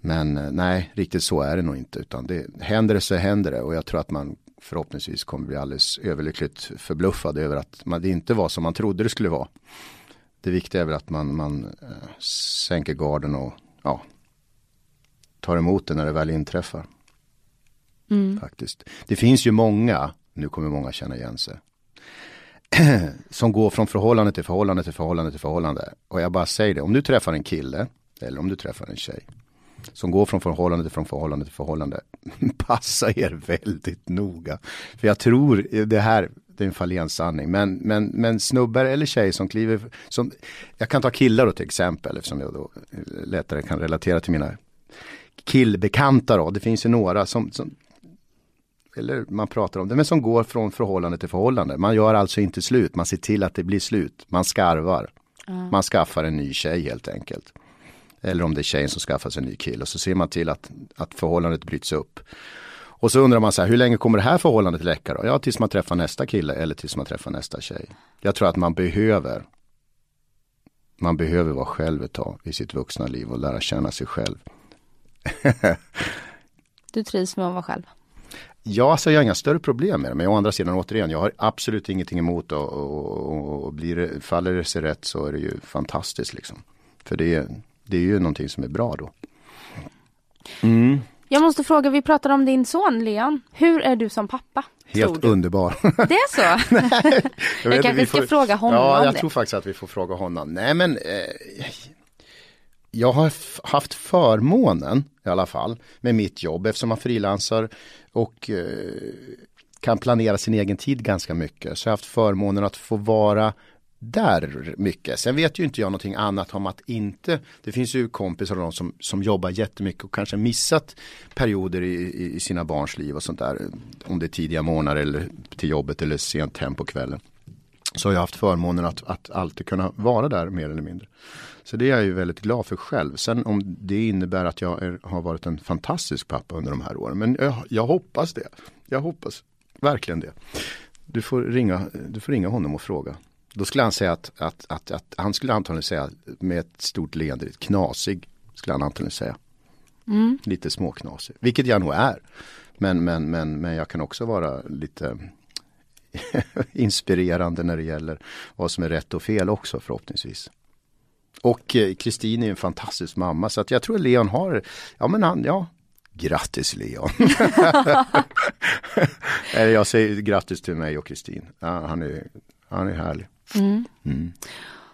Men eh, nej, riktigt så är det nog inte. Utan det, händer det så händer det och jag tror att man förhoppningsvis kommer bli alldeles överlyckligt förbluffad över att man, det inte var som man trodde det skulle vara. Det viktiga är väl att man, man eh, sänker garden och ja, tar emot det när det väl inträffar. Mm. Faktiskt. Det finns ju många, nu kommer många känna igen sig, *clears throat* som går från förhållande till förhållande till förhållande till förhållande. Och jag bara säger det, om du träffar en kille eller om du träffar en tjej som går från förhållande till från förhållande till förhållande. *laughs* Passa er väldigt noga. För jag tror det här, det är en Faléns sanning. Men, men, men snubbar eller tjej som kliver, som, jag kan ta killar då till exempel eftersom jag då lättare kan relatera till mina killbekanta då. Det finns ju några som, som eller man pratar om det, men som går från förhållande till förhållande. Man gör alltså inte slut, man ser till att det blir slut. Man skarvar. Mm. Man skaffar en ny tjej helt enkelt. Eller om det är tjejen som skaffar sig en ny kille. Och så ser man till att, att förhållandet bryts upp. Och så undrar man så här, hur länge kommer det här förhållandet läcka då? Ja, tills man träffar nästa kille eller tills man träffar nästa tjej. Jag tror att man behöver man behöver vara själv ett tag i sitt vuxna liv och lära känna sig själv. *laughs* du trivs med att vara själv? Ja, alltså jag har inga större problem med det. Men å andra sidan återigen, jag har absolut ingenting emot och, och, och blir det, faller det sig rätt så är det ju fantastiskt liksom. För det är, det är ju någonting som är bra då. Mm. Jag måste fråga, vi pratade om din son Leon. Hur är du som pappa? Helt underbar. *laughs* Det är så? *laughs* Nej, jag, jag kanske ska fråga honom Ja, jag det. tror faktiskt att vi får fråga honom. Nej men eh, jag har haft förmånen i alla fall med mitt jobb eftersom man frilansar och eh, kan planera sin egen tid ganska mycket. Så jag har haft förmånen att få vara där mycket. Sen vet ju inte jag någonting annat om att inte, det finns ju kompisar och de som, som jobbar jättemycket och kanske missat perioder i, i sina barns liv och sånt där. Om det är tidiga morgnar eller till jobbet eller sent hem på kvällen. Så har jag haft förmånen att, att alltid kunna vara där mer eller mindre. Så det är jag ju väldigt glad för själv. Sen om det innebär att jag är, har varit en fantastisk pappa under de här åren. Men jag, jag hoppas det. Jag hoppas verkligen det. Du får, ringa, du får ringa honom och fråga. Då skulle han säga att, att, att, att han skulle antagligen säga med ett stort leende, knasig skulle han antagligen säga. Mm. Lite småknasig, vilket jag nog är. Men, men, men, men jag kan också vara lite *laughs* inspirerande när det gäller vad som är rätt och fel också förhoppningsvis. Och eh, Kristin är en fantastisk mamma så att jag tror Leon har, ja men han, ja, Grattis Leon! *laughs* Eller jag säger grattis till mig och Kristin. Ja, han, är, han är härlig. Mm. Mm.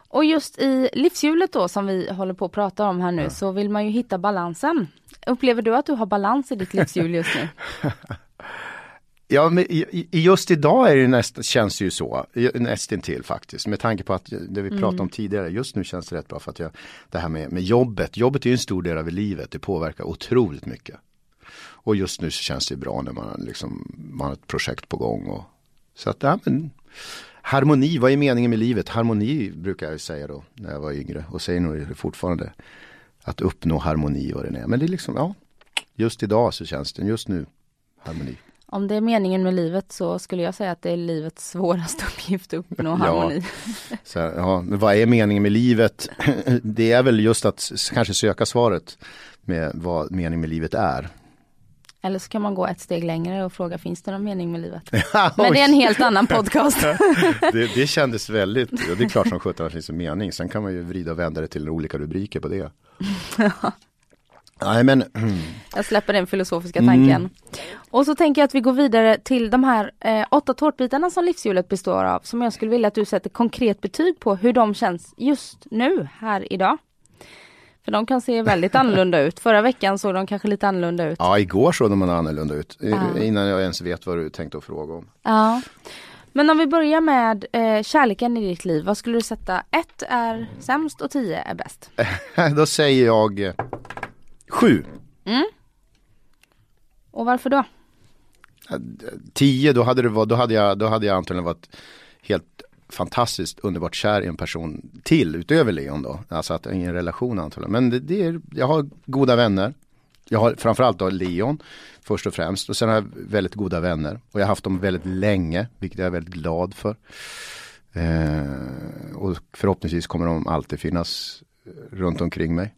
Och just i livshjulet då som vi håller på att prata om här nu ja. så vill man ju hitta balansen. Upplever du att du har balans i ditt livshjul just nu? *laughs* Ja, men just idag är det näst, känns det ju så, nästintill faktiskt. Med tanke på att det vi pratade mm. om tidigare, just nu känns det rätt bra för att jag, det här med, med jobbet, jobbet är ju en stor del av livet, det påverkar otroligt mycket. Och just nu så känns det bra när man, liksom, man har ett projekt på gång. Och, så att, ja, men, harmoni, vad är meningen med livet? Harmoni brukar jag säga då när jag var yngre och säger nog fortfarande. Att uppnå harmoni vad det är. Men det är liksom, ja, just idag så känns det, just nu, harmoni. Om det är meningen med livet så skulle jag säga att det är livets svåraste *laughs* uppgift att uppnå harmoni. Ja, *laughs* så, ja, vad är meningen med livet? *clears throat* Det är väl just att kanske söka svaret med vad meningen med livet är. Eller så kan man gå ett steg längre och fråga finns det någon mening med livet? *laughs* Men det är en helt annan podcast. det, det kändes väldigt, det är klart som sjutton att det finns en mening. Sen kan man ju vrida och vända det till olika rubriker på det. Nej, men... Jag släpper den filosofiska tanken. Mm. Och så tänker jag att vi går vidare till de här eh, åtta tårtbitarna som livshjulet består av. Som jag skulle vilja att du sätter konkret betyg på hur de känns just nu, här idag. För de kan se väldigt *laughs* annorlunda ut. Förra veckan såg de kanske lite annorlunda ut. Ja, igår såg de annorlunda ut. Ja. Innan jag ens vet vad du tänkte att fråga om. Ja. Men om vi börjar med eh, kärleken i ditt liv. Vad skulle du sätta? Ett är sämst och tio är bäst. *laughs* Då säger jag sju. Mm. Och varför då? Tio, då hade, det då, hade jag, då hade jag antagligen varit helt fantastiskt underbart kär i en person till utöver Leon då. Alltså att ingen relation antagligen. Men det, det är, jag har goda vänner. Jag har framförallt då Leon först och främst och sen har jag väldigt goda vänner och jag har haft dem väldigt länge vilket jag är väldigt glad för. Eh, och förhoppningsvis kommer de alltid finnas runt omkring mig.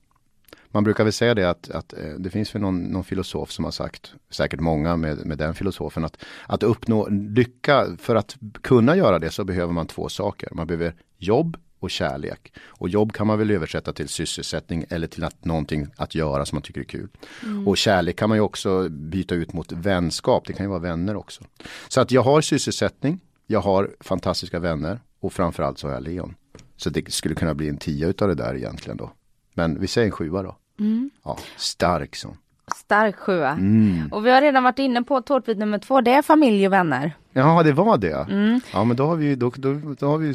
Man brukar väl säga det att, att eh, det finns väl någon, någon, filosof som har sagt, säkert många med, med den filosofen, att, att uppnå lycka, för att kunna göra det så behöver man två saker. Man behöver jobb och kärlek. Och jobb kan man väl översätta till sysselsättning eller till att, någonting att göra som man tycker är kul. Mm. Och kärlek kan man ju också byta ut mot vänskap, det kan ju vara vänner också. Så att jag har sysselsättning, jag har fantastiska vänner och framförallt så har jag Leon. Så det skulle kunna bli en tia utav det där egentligen då. Men vi säger en sjua då. Mm. Ja, stark sån. Stark sjua. Mm. Och vi har redan varit inne på tårtbit nummer två, det är familj och vänner. Ja, det var det. Mm. Ja, men då har vi, då, då, då har vi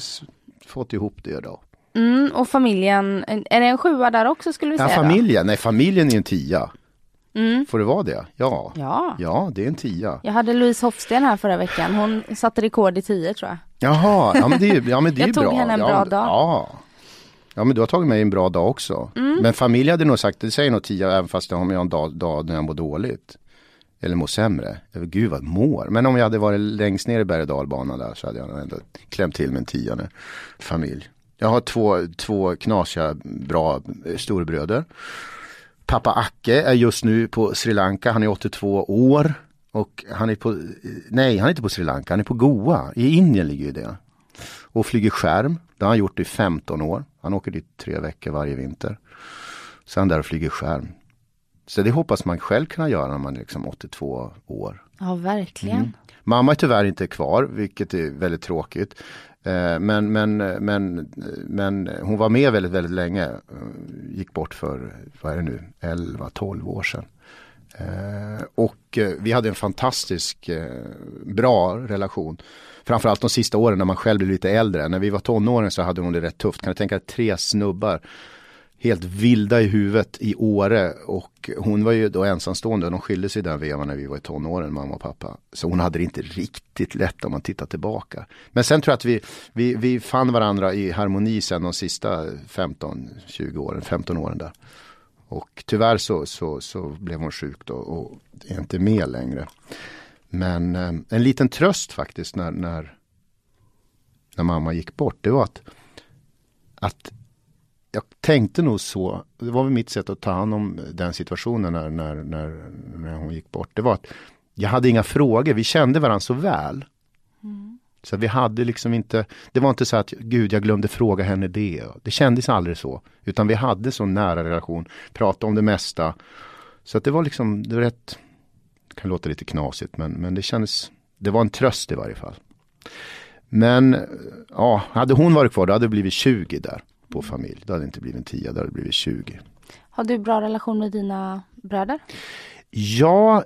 fått ihop det då. Mm, och familjen, är det en sjua där också skulle vi ja, säga? familjen, då? nej familjen är en tia. Mm. Får det vara det? Ja. ja. Ja, det är en tia. Jag hade Louise Hofsten här förra veckan. Hon satte rekord i tio tror jag. Jaha, ja men det, ja, men det är jag bra. Jag tog henne en bra ja, dag. Ja. Ja men du har tagit mig en bra dag också. Mm. Men familj hade nog sagt, det säger nog tio även fast jag har en dag, dag när jag mår dåligt. Eller mår sämre. Gud vad mår. Men om jag hade varit längst ner i berg och dalbanan där så hade jag ändå klämt till med en tionde familj. Jag har två, två knasiga bra storbröder. Pappa Acke är just nu på Sri Lanka, han är 82 år. Och han är på, nej han är inte på Sri Lanka, han är på Goa. I Indien ligger ju det. Och flyger skärm. Det har han gjort i 15 år. Han åker dit tre veckor varje vinter. Han där och flyger skärm. Så det hoppas man själv kunna göra när man är liksom 82 år. Ja, verkligen. Mm. Mamma är tyvärr inte kvar, vilket är väldigt tråkigt. Eh, men, men, men, men hon var med väldigt, väldigt länge. Eh, gick bort för, vad är det nu, 11-12 år sedan. Eh, och vi hade en fantastisk bra relation. Framförallt de sista åren när man själv blev lite äldre. När vi var tonåren så hade hon det rätt tufft. Kan du tänka dig tre snubbar helt vilda i huvudet i Åre och hon var ju då ensamstående. De skilde sig den vevan när vi var i tonåren, mamma och pappa. Så hon hade det inte riktigt lätt om man tittar tillbaka. Men sen tror jag att vi, vi, vi fann varandra i harmoni sen de sista 15-20 åren, 15 åren där. Och tyvärr så, så, så blev hon sjuk då och är inte med längre. Men eh, en liten tröst faktiskt när, när, när mamma gick bort, det var att, att jag tänkte nog så, det var väl mitt sätt att ta hand om den situationen när, när, när, när hon gick bort. Det var att jag hade inga frågor, vi kände varandra så väl. Mm. Så vi hade liksom inte, det var inte så att gud jag glömde fråga henne det. Det kändes aldrig så. Utan vi hade så nära relation, pratade om det mesta. Så att det var liksom, det var rätt, kan låta lite knasigt men, men det kändes, det var en tröst i varje fall. Men ja, hade hon varit kvar då hade det blivit 20 där på familj. Det hade inte blivit en 10, det hade blivit 20. Har du bra relation med dina bröder? Ja,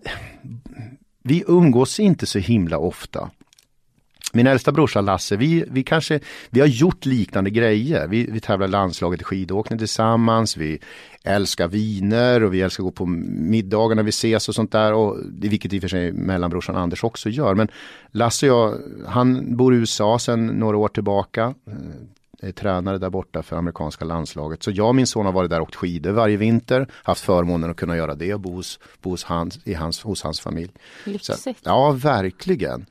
vi umgås inte så himla ofta. Min äldsta brorsa Lasse, vi, vi kanske, vi har gjort liknande grejer. Vi, vi tävlar landslaget i skidåkning tillsammans, vi älskar viner och vi älskar att gå på middagar när vi ses och sånt där. Och, vilket i och för sig mellanbrorsan Anders också gör. Men Lasse och jag, han bor i USA sedan några år tillbaka. Eh, är tränare där borta för amerikanska landslaget. Så jag och min son har varit där och åkt skidor varje vinter. Haft förmånen att kunna göra det och bo hos, bo hos, hans, i hans, hos hans familj. Lyxigt. Så, ja, verkligen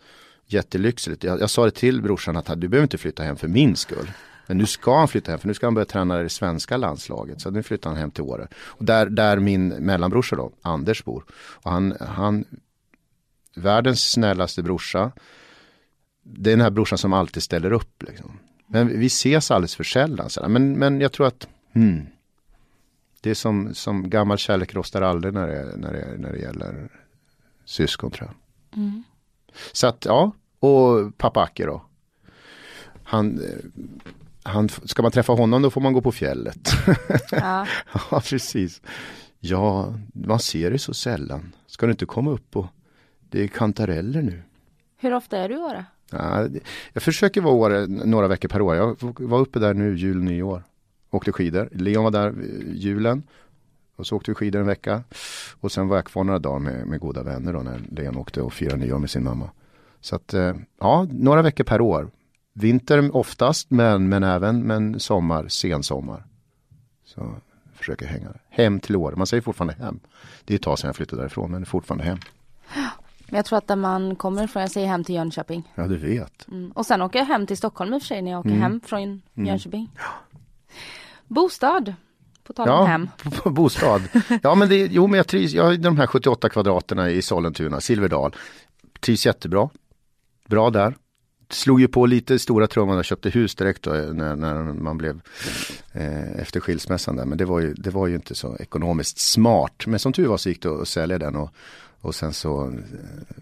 jättelyxigt. Jag, jag sa det till brorsan att du behöver inte flytta hem för min skull. Men nu ska han flytta hem för nu ska han börja träna i det svenska landslaget. Så nu flyttar han hem till Åre. Och där, där min mellanbrorsa då, Anders bor. Och han, han, världens snällaste brorsa. Det är den här brorsan som alltid ställer upp. Liksom. Men vi ses alldeles för sällan. Men, men jag tror att hmm, det är som, som gammal kärlek rostar aldrig när det, när det, när det gäller syskon tror jag. Mm. Så att ja, och pappa Acke då. Han, han, ska man träffa honom då får man gå på fjället. Ja, *laughs* ja precis. Ja, man ser det så sällan. Ska du inte komma upp och det är kantareller nu. Hur ofta är du i Åre? Ja, jag försöker vara Åre några veckor per år. Jag var uppe där nu jul, nyår. Åkte skidor. Leon var där eh, julen. Och så åkte vi skidor en vecka. Och sen var jag kvar några dagar med, med goda vänner då när Leon åkte och firade nyår med sin mamma. Så att eh, ja, några veckor per år. Vinter oftast men, men även men sommar, sensommar. Så försöker hänga hem till år. Man säger fortfarande hem. Det är ett tag sedan jag flyttade därifrån men fortfarande hem. Jag tror att där man kommer ifrån, jag säger hem till Jönköping. Ja du vet. Mm. Och sen åker jag hem till Stockholm i och för sig när jag åker mm. hem från mm. Jönköping. Ja. Bostad. På tal om ja, hem. *laughs* bostad. Ja men det, jo men jag trivs, jag har de här 78 kvadraterna i Sollentuna, Silverdal. Trivs jättebra. Bra där. Slog ju på lite stora trumman och köpte hus direkt då, när, när man blev eh, efter skilsmässan där. Men det var, ju, det var ju inte så ekonomiskt smart. Men som tur var så gick det att sälja den och, och sen så eh,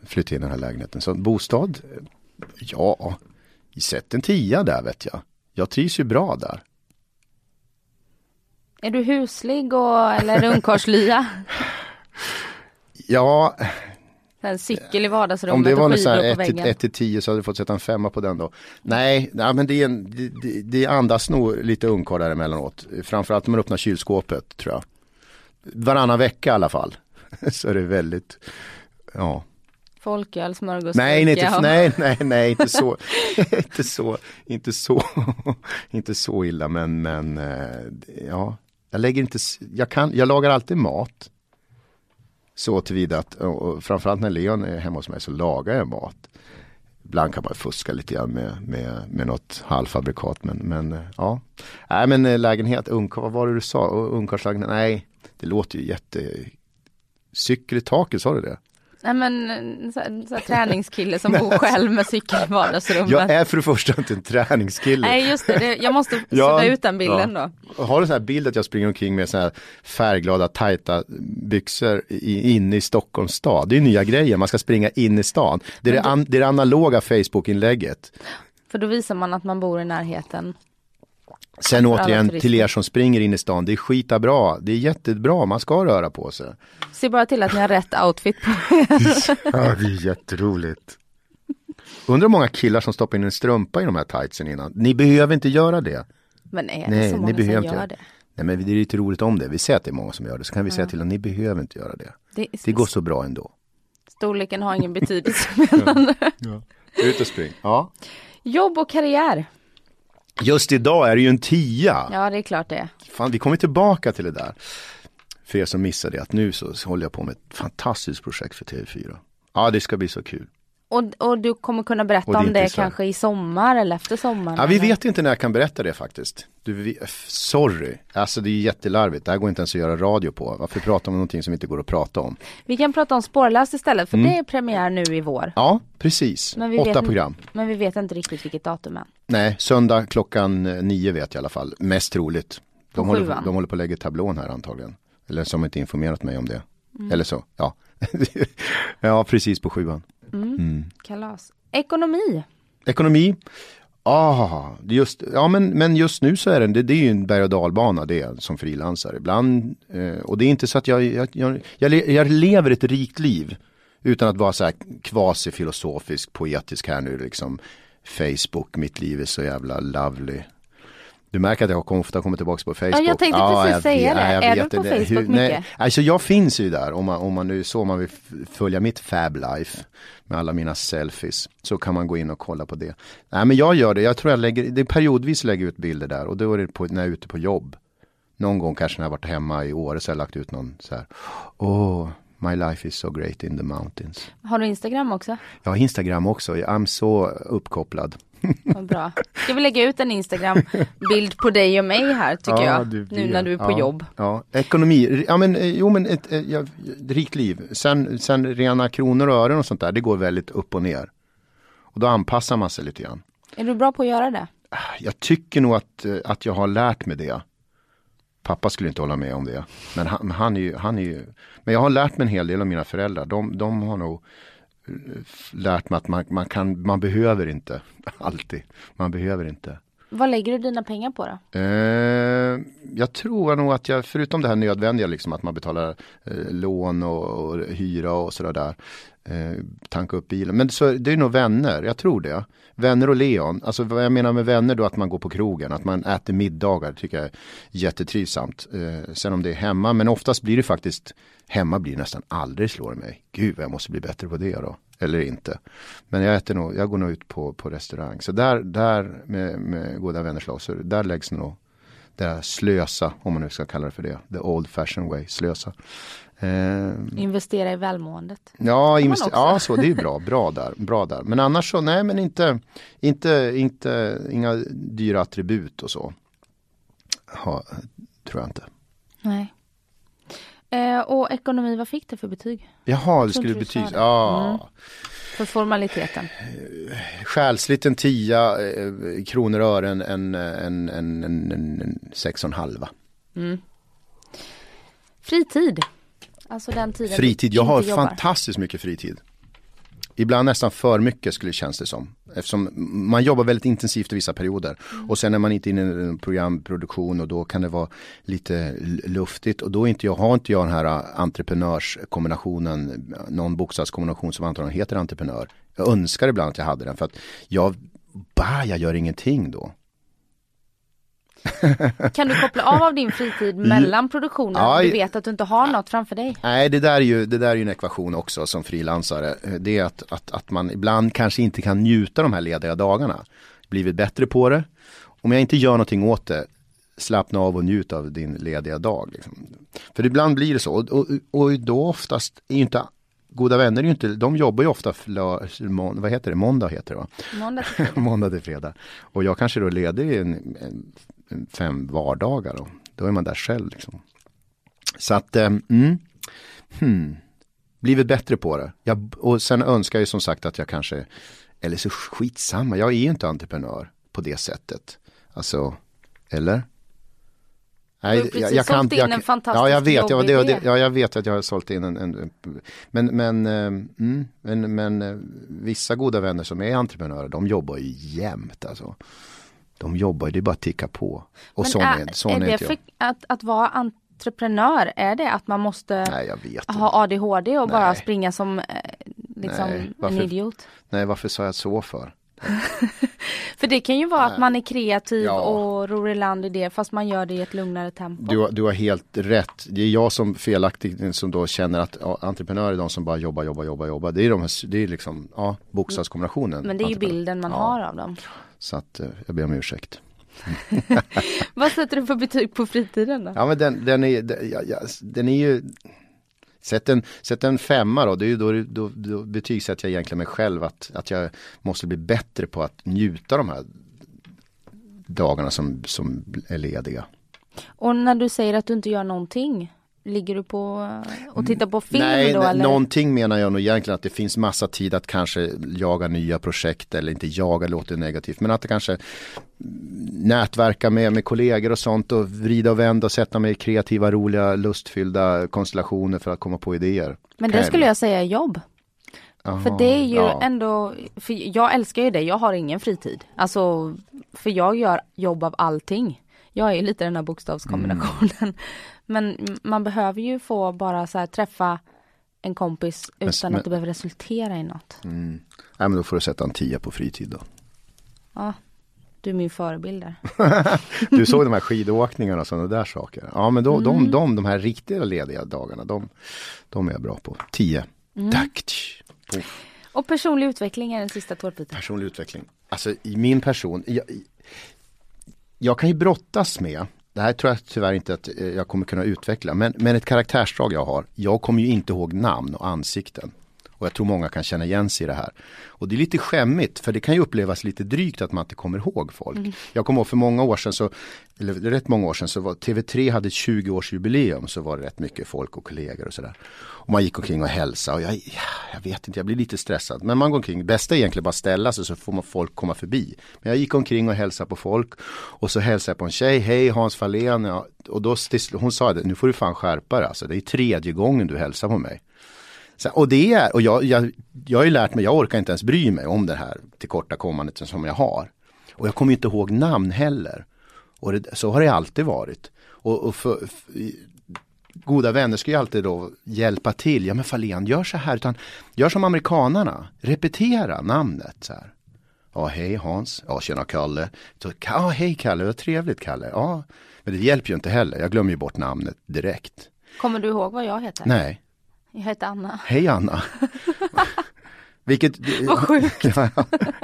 flyttade in den här lägenheten. Så bostad, ja, sätt en tia där vet jag. Jag trivs ju bra där. Är du huslig och, eller ungkarlslya? *laughs* ja. En cykel i vardagsrummet Om det var och skidor på väggen. 1 till 10 så hade du fått sätta en femma på den då. Nej, nej men det, är en, det, det andas nog lite ungkarl där emellanåt. Framförallt när man öppnar kylskåpet tror jag. Varannan vecka i alla fall. *laughs* så är det väldigt, ja. Folköl, smörgås, nej, nej, inte, nej, nej, *laughs* nej, *laughs* inte så, inte så, inte så, inte så illa men, men eh, ja, jag lägger inte, jag kan, jag lagar alltid mat. Så tillvida att, och framförallt när Leon är hemma hos mig så lagar jag mat. Ibland kan man fuska lite grann med, med, med något halvfabrikat men, men ja. Nej men eh, lägenhet, ungkar, vad var det du sa? Ungkarlslägenhet, nej det låter ju jätte Cykel i taket, sa du det? Nej men så, så träningskille som bor *laughs* själv med cykel i vardagsrummet. Jag är för det första inte en träningskille. Nej just det, det jag måste *laughs* ja, ut den bilden ja. då. Har du sån här bild att jag springer omkring med så här färgglada tajta byxor i, inne i Stockholms stad. Det är nya grejer, man ska springa in i stan. Det är, det, an, det, är det analoga Facebook-inlägget. För då visar man att man bor i närheten. Sen återigen till er som springer in i stan, det är skita bra. Det är jättebra, man ska röra på sig. Se bara till att ni har rätt outfit på er. *laughs* ja, det är jätteroligt. Undrar hur många killar som stoppar in en strumpa i de här tightsen innan. Ni behöver inte göra det. Men är det Nej, så många ni som gör det? Nej men det är lite roligt om det. Vi säger att det är många som gör det. Så kan vi säga till att ni behöver inte göra det. Det, det går så bra ändå. Storleken har ingen *laughs* betydelse ja. ja. Ut och spring. Ja. Jobb och karriär. Just idag är det ju en tia. Ja, det är klart det. Fan, vi kommer tillbaka till det där. För er som missade det, att nu så håller jag på med ett fantastiskt projekt för TV4. Ja, det ska bli så kul. Och, och du kommer kunna berätta det om det kanske i sommar eller efter sommaren? Ja, vi vet inte när jag kan berätta det faktiskt. Du, sorry, alltså det är jättelarvigt. Det här går inte ens att göra radio på. Varför prata om någonting som inte går att prata om? Vi kan prata om Spårlöst istället för mm. det är premiär nu i vår. Ja, precis. Åtta program. Men vi vet inte riktigt vilket datum än. Nej, söndag klockan nio vet jag i alla fall. Mest troligt. De, håller, de håller på att lägga tablån här antagligen. Eller som inte informerat mig om det. Mm. Eller så, ja. *laughs* ja, precis på sjuan. Mm. mm. Kalas. Ekonomi. Ekonomi. Ah, just, ja men, men just nu så är det, det är ju en berg och dalbana det som frilansare. Ibland, eh, och det är inte så att jag, jag, jag, jag, jag lever ett rikt liv. Utan att vara så här kvasifilosofisk, poetisk här nu liksom. Facebook, mitt liv är så jävla lovely. Du märker att jag ofta kommer tillbaka på Facebook. Ja, jag tänkte ja, precis jag säga det. är du på det. Facebook Hur, mycket? Nej, alltså jag finns ju där om man, om man nu så man vill följa mitt fab life med alla mina selfies. Så kan man gå in och kolla på det. Nej men jag gör det, jag tror jag lägger, det är periodvis lägger ut bilder där och då är det på, när jag är ute på jobb. Någon gång kanske när jag varit hemma i Åre så har jag lagt ut någon så här. Åh, My life is so great in the mountains. Har du Instagram också? Jag har Instagram också. I'm så uppkopplad. Vad bra. Ska vi lägga ut en Instagram-bild på dig och mig här tycker ja, jag. Nu när du är på ja, jobb. Ja, ekonomi. Ja men, eh, jo men ett, ett, ett, ett rikt liv. Sen, sen rena kronor och ören och sånt där. Det går väldigt upp och ner. Och då anpassar man sig lite grann. Är du bra på att göra det? Jag tycker nog att, eh, att jag har lärt mig det. Pappa skulle inte hålla med om det. Men han, han, är ju, han är ju... Men jag har lärt mig en hel del av mina föräldrar. De, de har nog eh, lärt mig att man, man, kan, man behöver inte *laughs* alltid. Man behöver inte. Vad lägger du dina pengar på då? Eh, jag tror nog att jag, förutom det här nödvändiga, liksom att man betalar eh, lån och, och, hyra och sådär där. Eh, tanka upp bilen. Men så, det är nog vänner, jag tror det. Vänner och Leon, alltså vad jag menar med vänner då att man går på krogen, att man äter middagar, tycker jag är jättetrivsamt. Eh, sen om det är hemma, men oftast blir det faktiskt, hemma blir nästan aldrig slår mig. Gud jag måste bli bättre på det då. Eller inte. Men jag äter nog, jag går nog ut på, på restaurang. Så där, där med, med goda vänners så där läggs nog det slösa, om man nu ska kalla det för det. The old fashion way, slösa. Eh, Investera i välmåendet. Ja, investera, ja så det är bra, bra där, bra där. Men annars så, nej men inte, inte, inte inga dyra attribut och så. Ha, tror jag inte. Nej. Eh, och ekonomi, vad fick du för betyg? Jaha, det skulle betyg, ja. Mm. För formaliteten? Själsligt en tia, eh, kronor och ören en, en, en, en, en sex och en halva. Mm. Fritid? Alltså den tiden Fritid, jag har jobbar. fantastiskt mycket fritid. Ibland nästan för mycket skulle det kännas det som. Eftersom man jobbar väldigt intensivt i vissa perioder. Mm. Och sen är man inte inne i en programproduktion och då kan det vara lite luftigt. Och då inte jag, har inte jag den här äh, entreprenörskombinationen, någon bokstavskombination som antagligen heter entreprenör. Jag önskar ibland att jag hade den för att jag, bah, jag gör ingenting då. *laughs* Kan du koppla av av din fritid mellan produktionen ja, du vet att du inte har något framför dig? Nej, det där är ju, det där är ju en ekvation också som frilansare. Det är att, att, att man ibland kanske inte kan njuta de här lediga dagarna. Blivit bättre på det. Om jag inte gör någonting åt det, slappna av och njut av din lediga dag. Liksom. För ibland blir det så. Och, och, och då oftast är ju inte Goda vänner är ju inte, de jobbar ju ofta, vad heter det, måndag heter det va? Måndag till fredag. *laughs* måndag till fredag. Och jag kanske då ledig en, en fem vardagar. Då, då är man där själv. Liksom. Så att, eh, mm, hmm, blivit bättre på det. Jag, och sen önskar jag som sagt att jag kanske, eller så skitsamma, jag är ju inte entreprenör på det sättet. Alltså, eller? Nej, jag, jag kan, jag, en fantastisk ja, jag vet, ja, det, det, ja, jag vet att jag har sålt in en, en men, men, eh, mm, men, men eh, vissa goda vänner som är entreprenörer, de jobbar ju jämt alltså. De jobbar ju, det är bara att ticka på. Och Men sån är, är, sån är, är det för att, att vara entreprenör, är det att man måste Nej, ha ADHD och Nej. bara springa som eh, liksom Nej, varför, en idiot? Nej, varför sa jag så för? *laughs* för det kan ju vara att man är kreativ ja. och ror i land i det fast man gör det i ett lugnare tempo. Du, du har helt rätt. Det är jag som felaktigt som då känner att ja, entreprenörer är de som bara jobbar, jobbar, jobbar, jobbar. Det är, de, det är liksom ja, bokstavskombinationen. Men det är ju bilden man har av dem. Så att eh, jag ber om ursäkt. *laughs* Vad sätter du för betyg på fritiden då? Ja men den, den är, den, ja, ja, den är ju Sätt en, sätt en femma då, det är ju då, då, då betygsätter jag egentligen mig själv att, att jag måste bli bättre på att njuta de här dagarna som, som är lediga. Och när du säger att du inte gör någonting, ligger du på och tittar på film Nej, då? Eller? någonting menar jag nog egentligen att det finns massa tid att kanske jaga nya projekt eller inte jaga låter negativt men att det kanske nätverka med, med kollegor och sånt och vrida och vända och sätta mig i kreativa, roliga, lustfyllda konstellationer för att komma på idéer. Men det skulle jag säga är jobb. Aha, för det är ju ja. ändå, för jag älskar ju det, jag har ingen fritid. Alltså, för jag gör jobb av allting. Jag är ju lite den här bokstavskombinationen. Mm. *laughs* Men man behöver ju få bara så här träffa en kompis utan men, att det behöver resultera i något. Mm. Nej men då får du sätta en tia på fritid då. Ja, du är min förebild där. *laughs* du såg de här skidåkningarna och sådana där saker. Ja men då, mm. de, de, de här riktiga lediga dagarna, de, de är jag bra på. Tio. Mm. Tack. Och personlig utveckling är den sista tårtbiten. Personlig utveckling. Alltså i min person, jag, jag kan ju brottas med det här tror jag tyvärr inte att eh, jag kommer kunna utveckla men, men ett karaktärsdrag jag har. Jag kommer ju inte ihåg namn och ansikten. Och jag tror många kan känna igen sig i det här. Och det är lite skämmigt för det kan ju upplevas lite drygt att man inte kommer ihåg folk. Mm. Jag kommer ihåg för många år sedan, så, eller rätt många år sedan, så var TV3 hade 20-årsjubileum så var det rätt mycket folk och kollegor och sådär. Och man gick omkring och hälsade och jag, jag vet inte, jag blir lite stressad. Men man går omkring, bästa är egentligen bara ställa sig så får man folk komma förbi. Men jag gick omkring och hälsade på folk och så hälsade jag på en tjej, hej Hans Fahlén. Ja, och då, hon sa det, nu får du fan skärpa dig alltså, det är tredje gången du hälsar på mig. Och det är, och jag, jag, jag har ju lärt mig, jag orkar inte ens bry mig om det här tillkortakommandet som jag har. Och jag kommer inte ihåg namn heller. Och det, så har det alltid varit. Och, och för, för, goda vänner ska ju alltid då hjälpa till. Ja men Fahlén, gör så här. Utan gör som amerikanarna. Repetera namnet. Så här. Ja hej Hans. Ja tjena Kalle. Ja hej Kalle, vad trevligt Kalle. Ja. Men det hjälper ju inte heller. Jag glömmer ju bort namnet direkt. Kommer du ihåg vad jag heter? Nej. Jag heter Anna. Hej Anna. *laughs* Vilket, vad sjukt. Ja,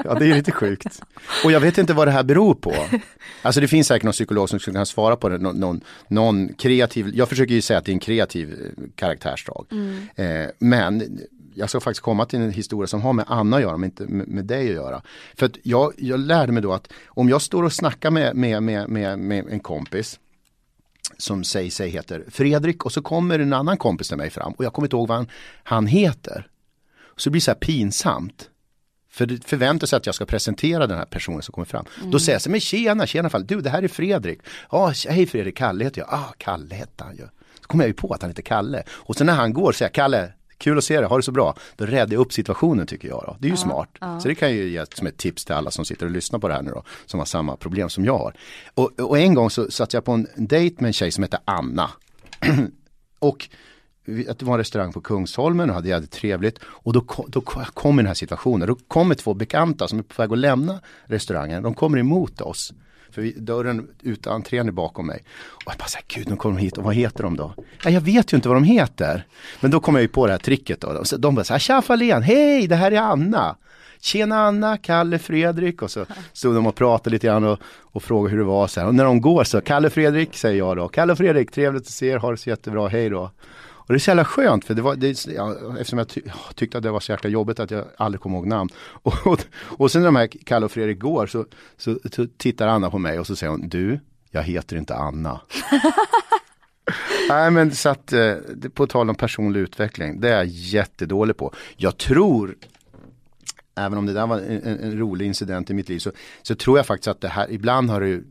ja, det är lite sjukt. Och jag vet inte vad det här beror på. Alltså det finns säkert någon psykolog som skulle kunna svara på det. Någon, någon, någon kreativ, jag försöker ju säga att det är en kreativ eh, karaktärsdrag. Mm. Eh, men jag ska faktiskt komma till en historia som har med Anna att göra, men inte med, med dig att göra. För att jag, jag lärde mig då att om jag står och snackar med, med, med, med, med en kompis som säger sig heter Fredrik och så kommer en annan kompis till mig fram och jag kommer inte ihåg vad han, han heter. Så det blir så här pinsamt. För det förväntar sig att jag ska presentera den här personen som kommer fram. Mm. Då säger jag så men tjena, tjena fall, du det här är Fredrik. Ja, hej Fredrik, Kalle heter jag. Ah, Kalle hette han ju. Så kommer jag ju på att han heter Kalle. Och sen när han går säger jag, Kalle, kul att se dig, ha det så bra. Då räddar jag upp situationen tycker jag. Då. Det är ju ja, smart. Ja. Så det kan jag ju ge som ett tips till alla som sitter och lyssnar på det här nu då. Som har samma problem som jag har. Och, och en gång så satt jag på en dejt med en tjej som heter Anna. *clears throat* och det var en restaurang på Kungsholmen och hade jävligt trevligt. Och då, då kom den här situationen. Då kommer två bekanta som är på väg att lämna restaurangen. De kommer emot oss. För vi, dörren ut entrén är bakom mig. Och jag bara så här, gud nu kommer de hit och vad heter de då? Ja, jag vet ju inte vad de heter. Men då kom jag ju på det här tricket då. Så de bara så här, tja Fahlén, hej det här är Anna. Tjena Anna, Kalle, Fredrik och så stod de och pratade lite grann och, och frågade hur det var. Så här. Och när de går så, Kalle, Fredrik säger jag då. Kalle och Fredrik, trevligt att se er, ha det så jättebra, hej då. Och det är så jävla skönt för det var, det, ja, eftersom jag ty tyckte att det var så jäkla jobbigt att jag aldrig kom ihåg namn. *laughs* Och, och, och sen när de här Kalle och Fredrik går så, så, så tittar Anna på mig och så säger hon, du, jag heter inte Anna. *laughs* Nej men så att, eh, på tal om personlig utveckling, det är jag jättedålig på. Jag tror, även om det där var en, en, rolig incident i mitt liv, så, så tror jag faktiskt att det här, ibland har det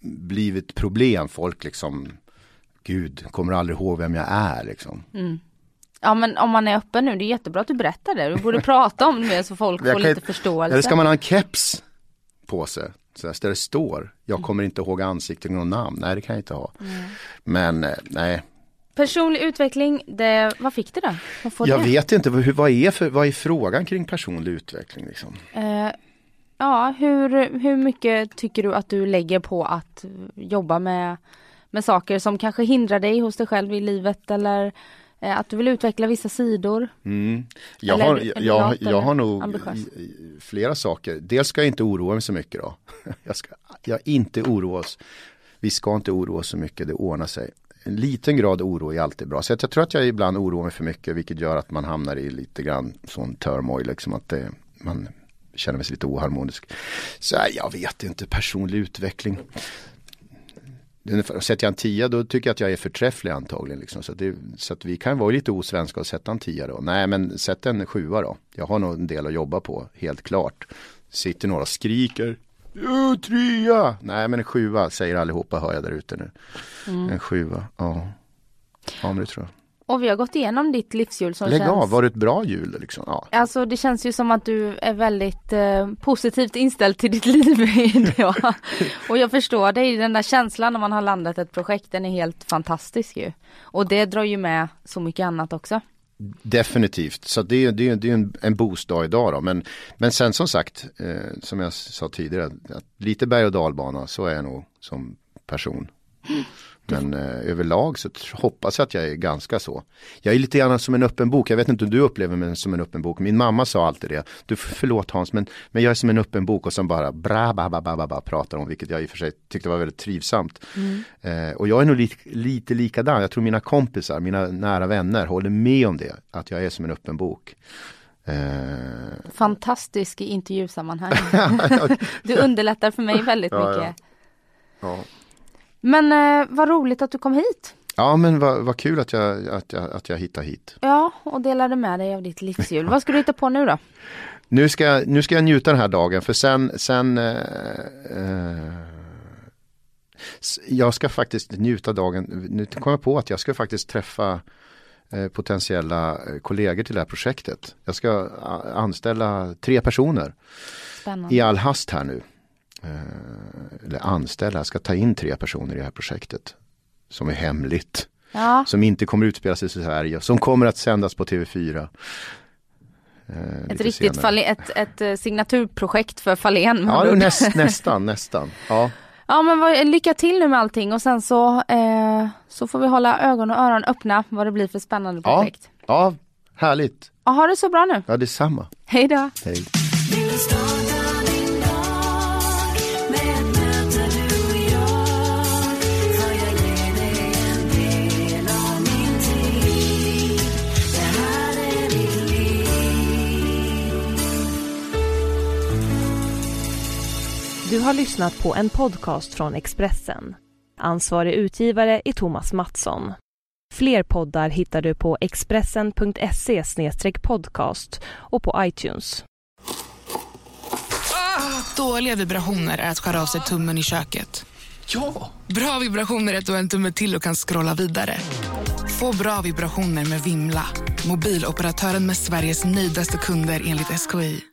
blivit problem, folk liksom gud, kommer aldrig ihåg vem jag är liksom. Mm. Ja men om man är öppen nu, det är jättebra att du berättar det. Du borde prata om det så folk *laughs* får lite förståelse. Eller ska man ha en keps på sig? Så där det står, jag mm. kommer inte ihåg ansikten och namn. Nej det kan jag inte ha. Mm. Men eh, nej. Personlig utveckling, det, vad fick du då? jag det? vet inte, hur, vad, är för, vad är frågan kring personlig utveckling? Liksom? Uh, ja, hur, hur mycket tycker du att du lägger på att jobba med med saker som kanske hindrar dig hos dig själv i livet eller eh, att du vill utveckla vissa sidor? Mm. Jag, eller, har, jag, jag har nog ambitiös. flera saker. Dels ska jag inte oroa mig så mycket då. *laughs* jag ska jag inte oroa oss. Vi ska inte oroa oss så mycket, det ordnar sig. En liten grad oro är alltid bra. Så jag tror att jag ibland oroar mig för mycket vilket gör att man hamnar i lite grann sån turmoil. Liksom att det, man känner sig lite oharmonisk. Så jag vet inte, personlig utveckling sätter jag en tia då tycker jag att jag är förträfflig antagligen. Liksom. Så, det, så vi kan vara lite osvenska och sätta en tia då. Nej men sätt en sjua då. Jag har nog en del att jobba på, helt klart. Sitter några och skriker. Trea! Nej men en sjua säger allihopa hör jag där ute nu. Mm. En sjua, ja. Ja men det tror jag. Och vi har gått igenom ditt livshjul som Lägg känns... av, var det ett bra hjul liksom? Ja. Alltså det känns ju som att du är väldigt eh, positivt inställd till ditt liv *laughs* idag. och jag förstår dig, den där känslan när man har landat ett projekt, den är helt fantastisk ju. Och det drar ju med så mycket annat också. Definitivt, så det är, det är, det är en, en boostdag idag då. Men, men sen som sagt, eh, som jag sa tidigare, att lite berg och dalbana, så är jag nog som person. Men eh, överlag så hoppas jag att jag är ganska så. Jag är lite grann som en öppen bok. Jag vet inte om du upplever mig som en öppen bok. Min mamma sa alltid det. Du förlåt Hans men, men jag är som en öppen bok och som bara bra ba, ba, ba, ba, pratar om. Vilket jag i och för sig tyckte var väldigt trivsamt. Mm. Eh, och jag är nog lite, lite likadan. Jag tror mina kompisar, mina nära vänner håller med om det. Att jag är som en öppen bok. Eh. Fantastisk i intervjusammanhang. *laughs* du underlättar för mig väldigt ja, mycket. Ja. Ja. Men eh, vad roligt att du kom hit. Ja men vad, vad kul att jag, att, jag, att jag hittade hit. Ja och delade med dig av ditt livshjul. vad ska du hitta på nu då? *laughs* Nu ska, nu ska jag njuta den här dagen för sen, sen eh, eh, jag ska faktiskt njuta dagen. Nu kom jag på att jag ska faktiskt träffa eh, potentiella eh, kollegor till det här projektet. Jag ska anställa tre personer Spännande. i all hast här nu. Eh, eller anställa, ska ta in tre personer i det här projektet. Som är hemligt. Ja. Som inte kommer utspela sig i Sverige, som kommer att sändas på TV4. Eh, ett riktigt ett, ett eh, signaturprojekt för Fahlén. Ja, näst, *laughs* nästan, nästan. Ja. Ja men vad, lycka till nu med allting och sen så, eh, så får vi hålla ögon och öron öppna vad det blir för spännande projekt. Ja, ja härligt. Ja, ha det så bra nu. Ja, detsamma. Hej då. Hej. Du har lyssnat på en podcast från Expressen. Ansvarig utgivare är Thomas Mattsson. Fler poddar hittar du på expressen.se podcast och på iTunes. Ah, dåliga vibrationer är att skära av sig tummen i köket. Ja! Bra vibrationer är att du har en tumme till och kan scrolla vidare. Få bra vibrationer med Vimla. Mobiloperatören med Sveriges nöjdaste kunder enligt SKI.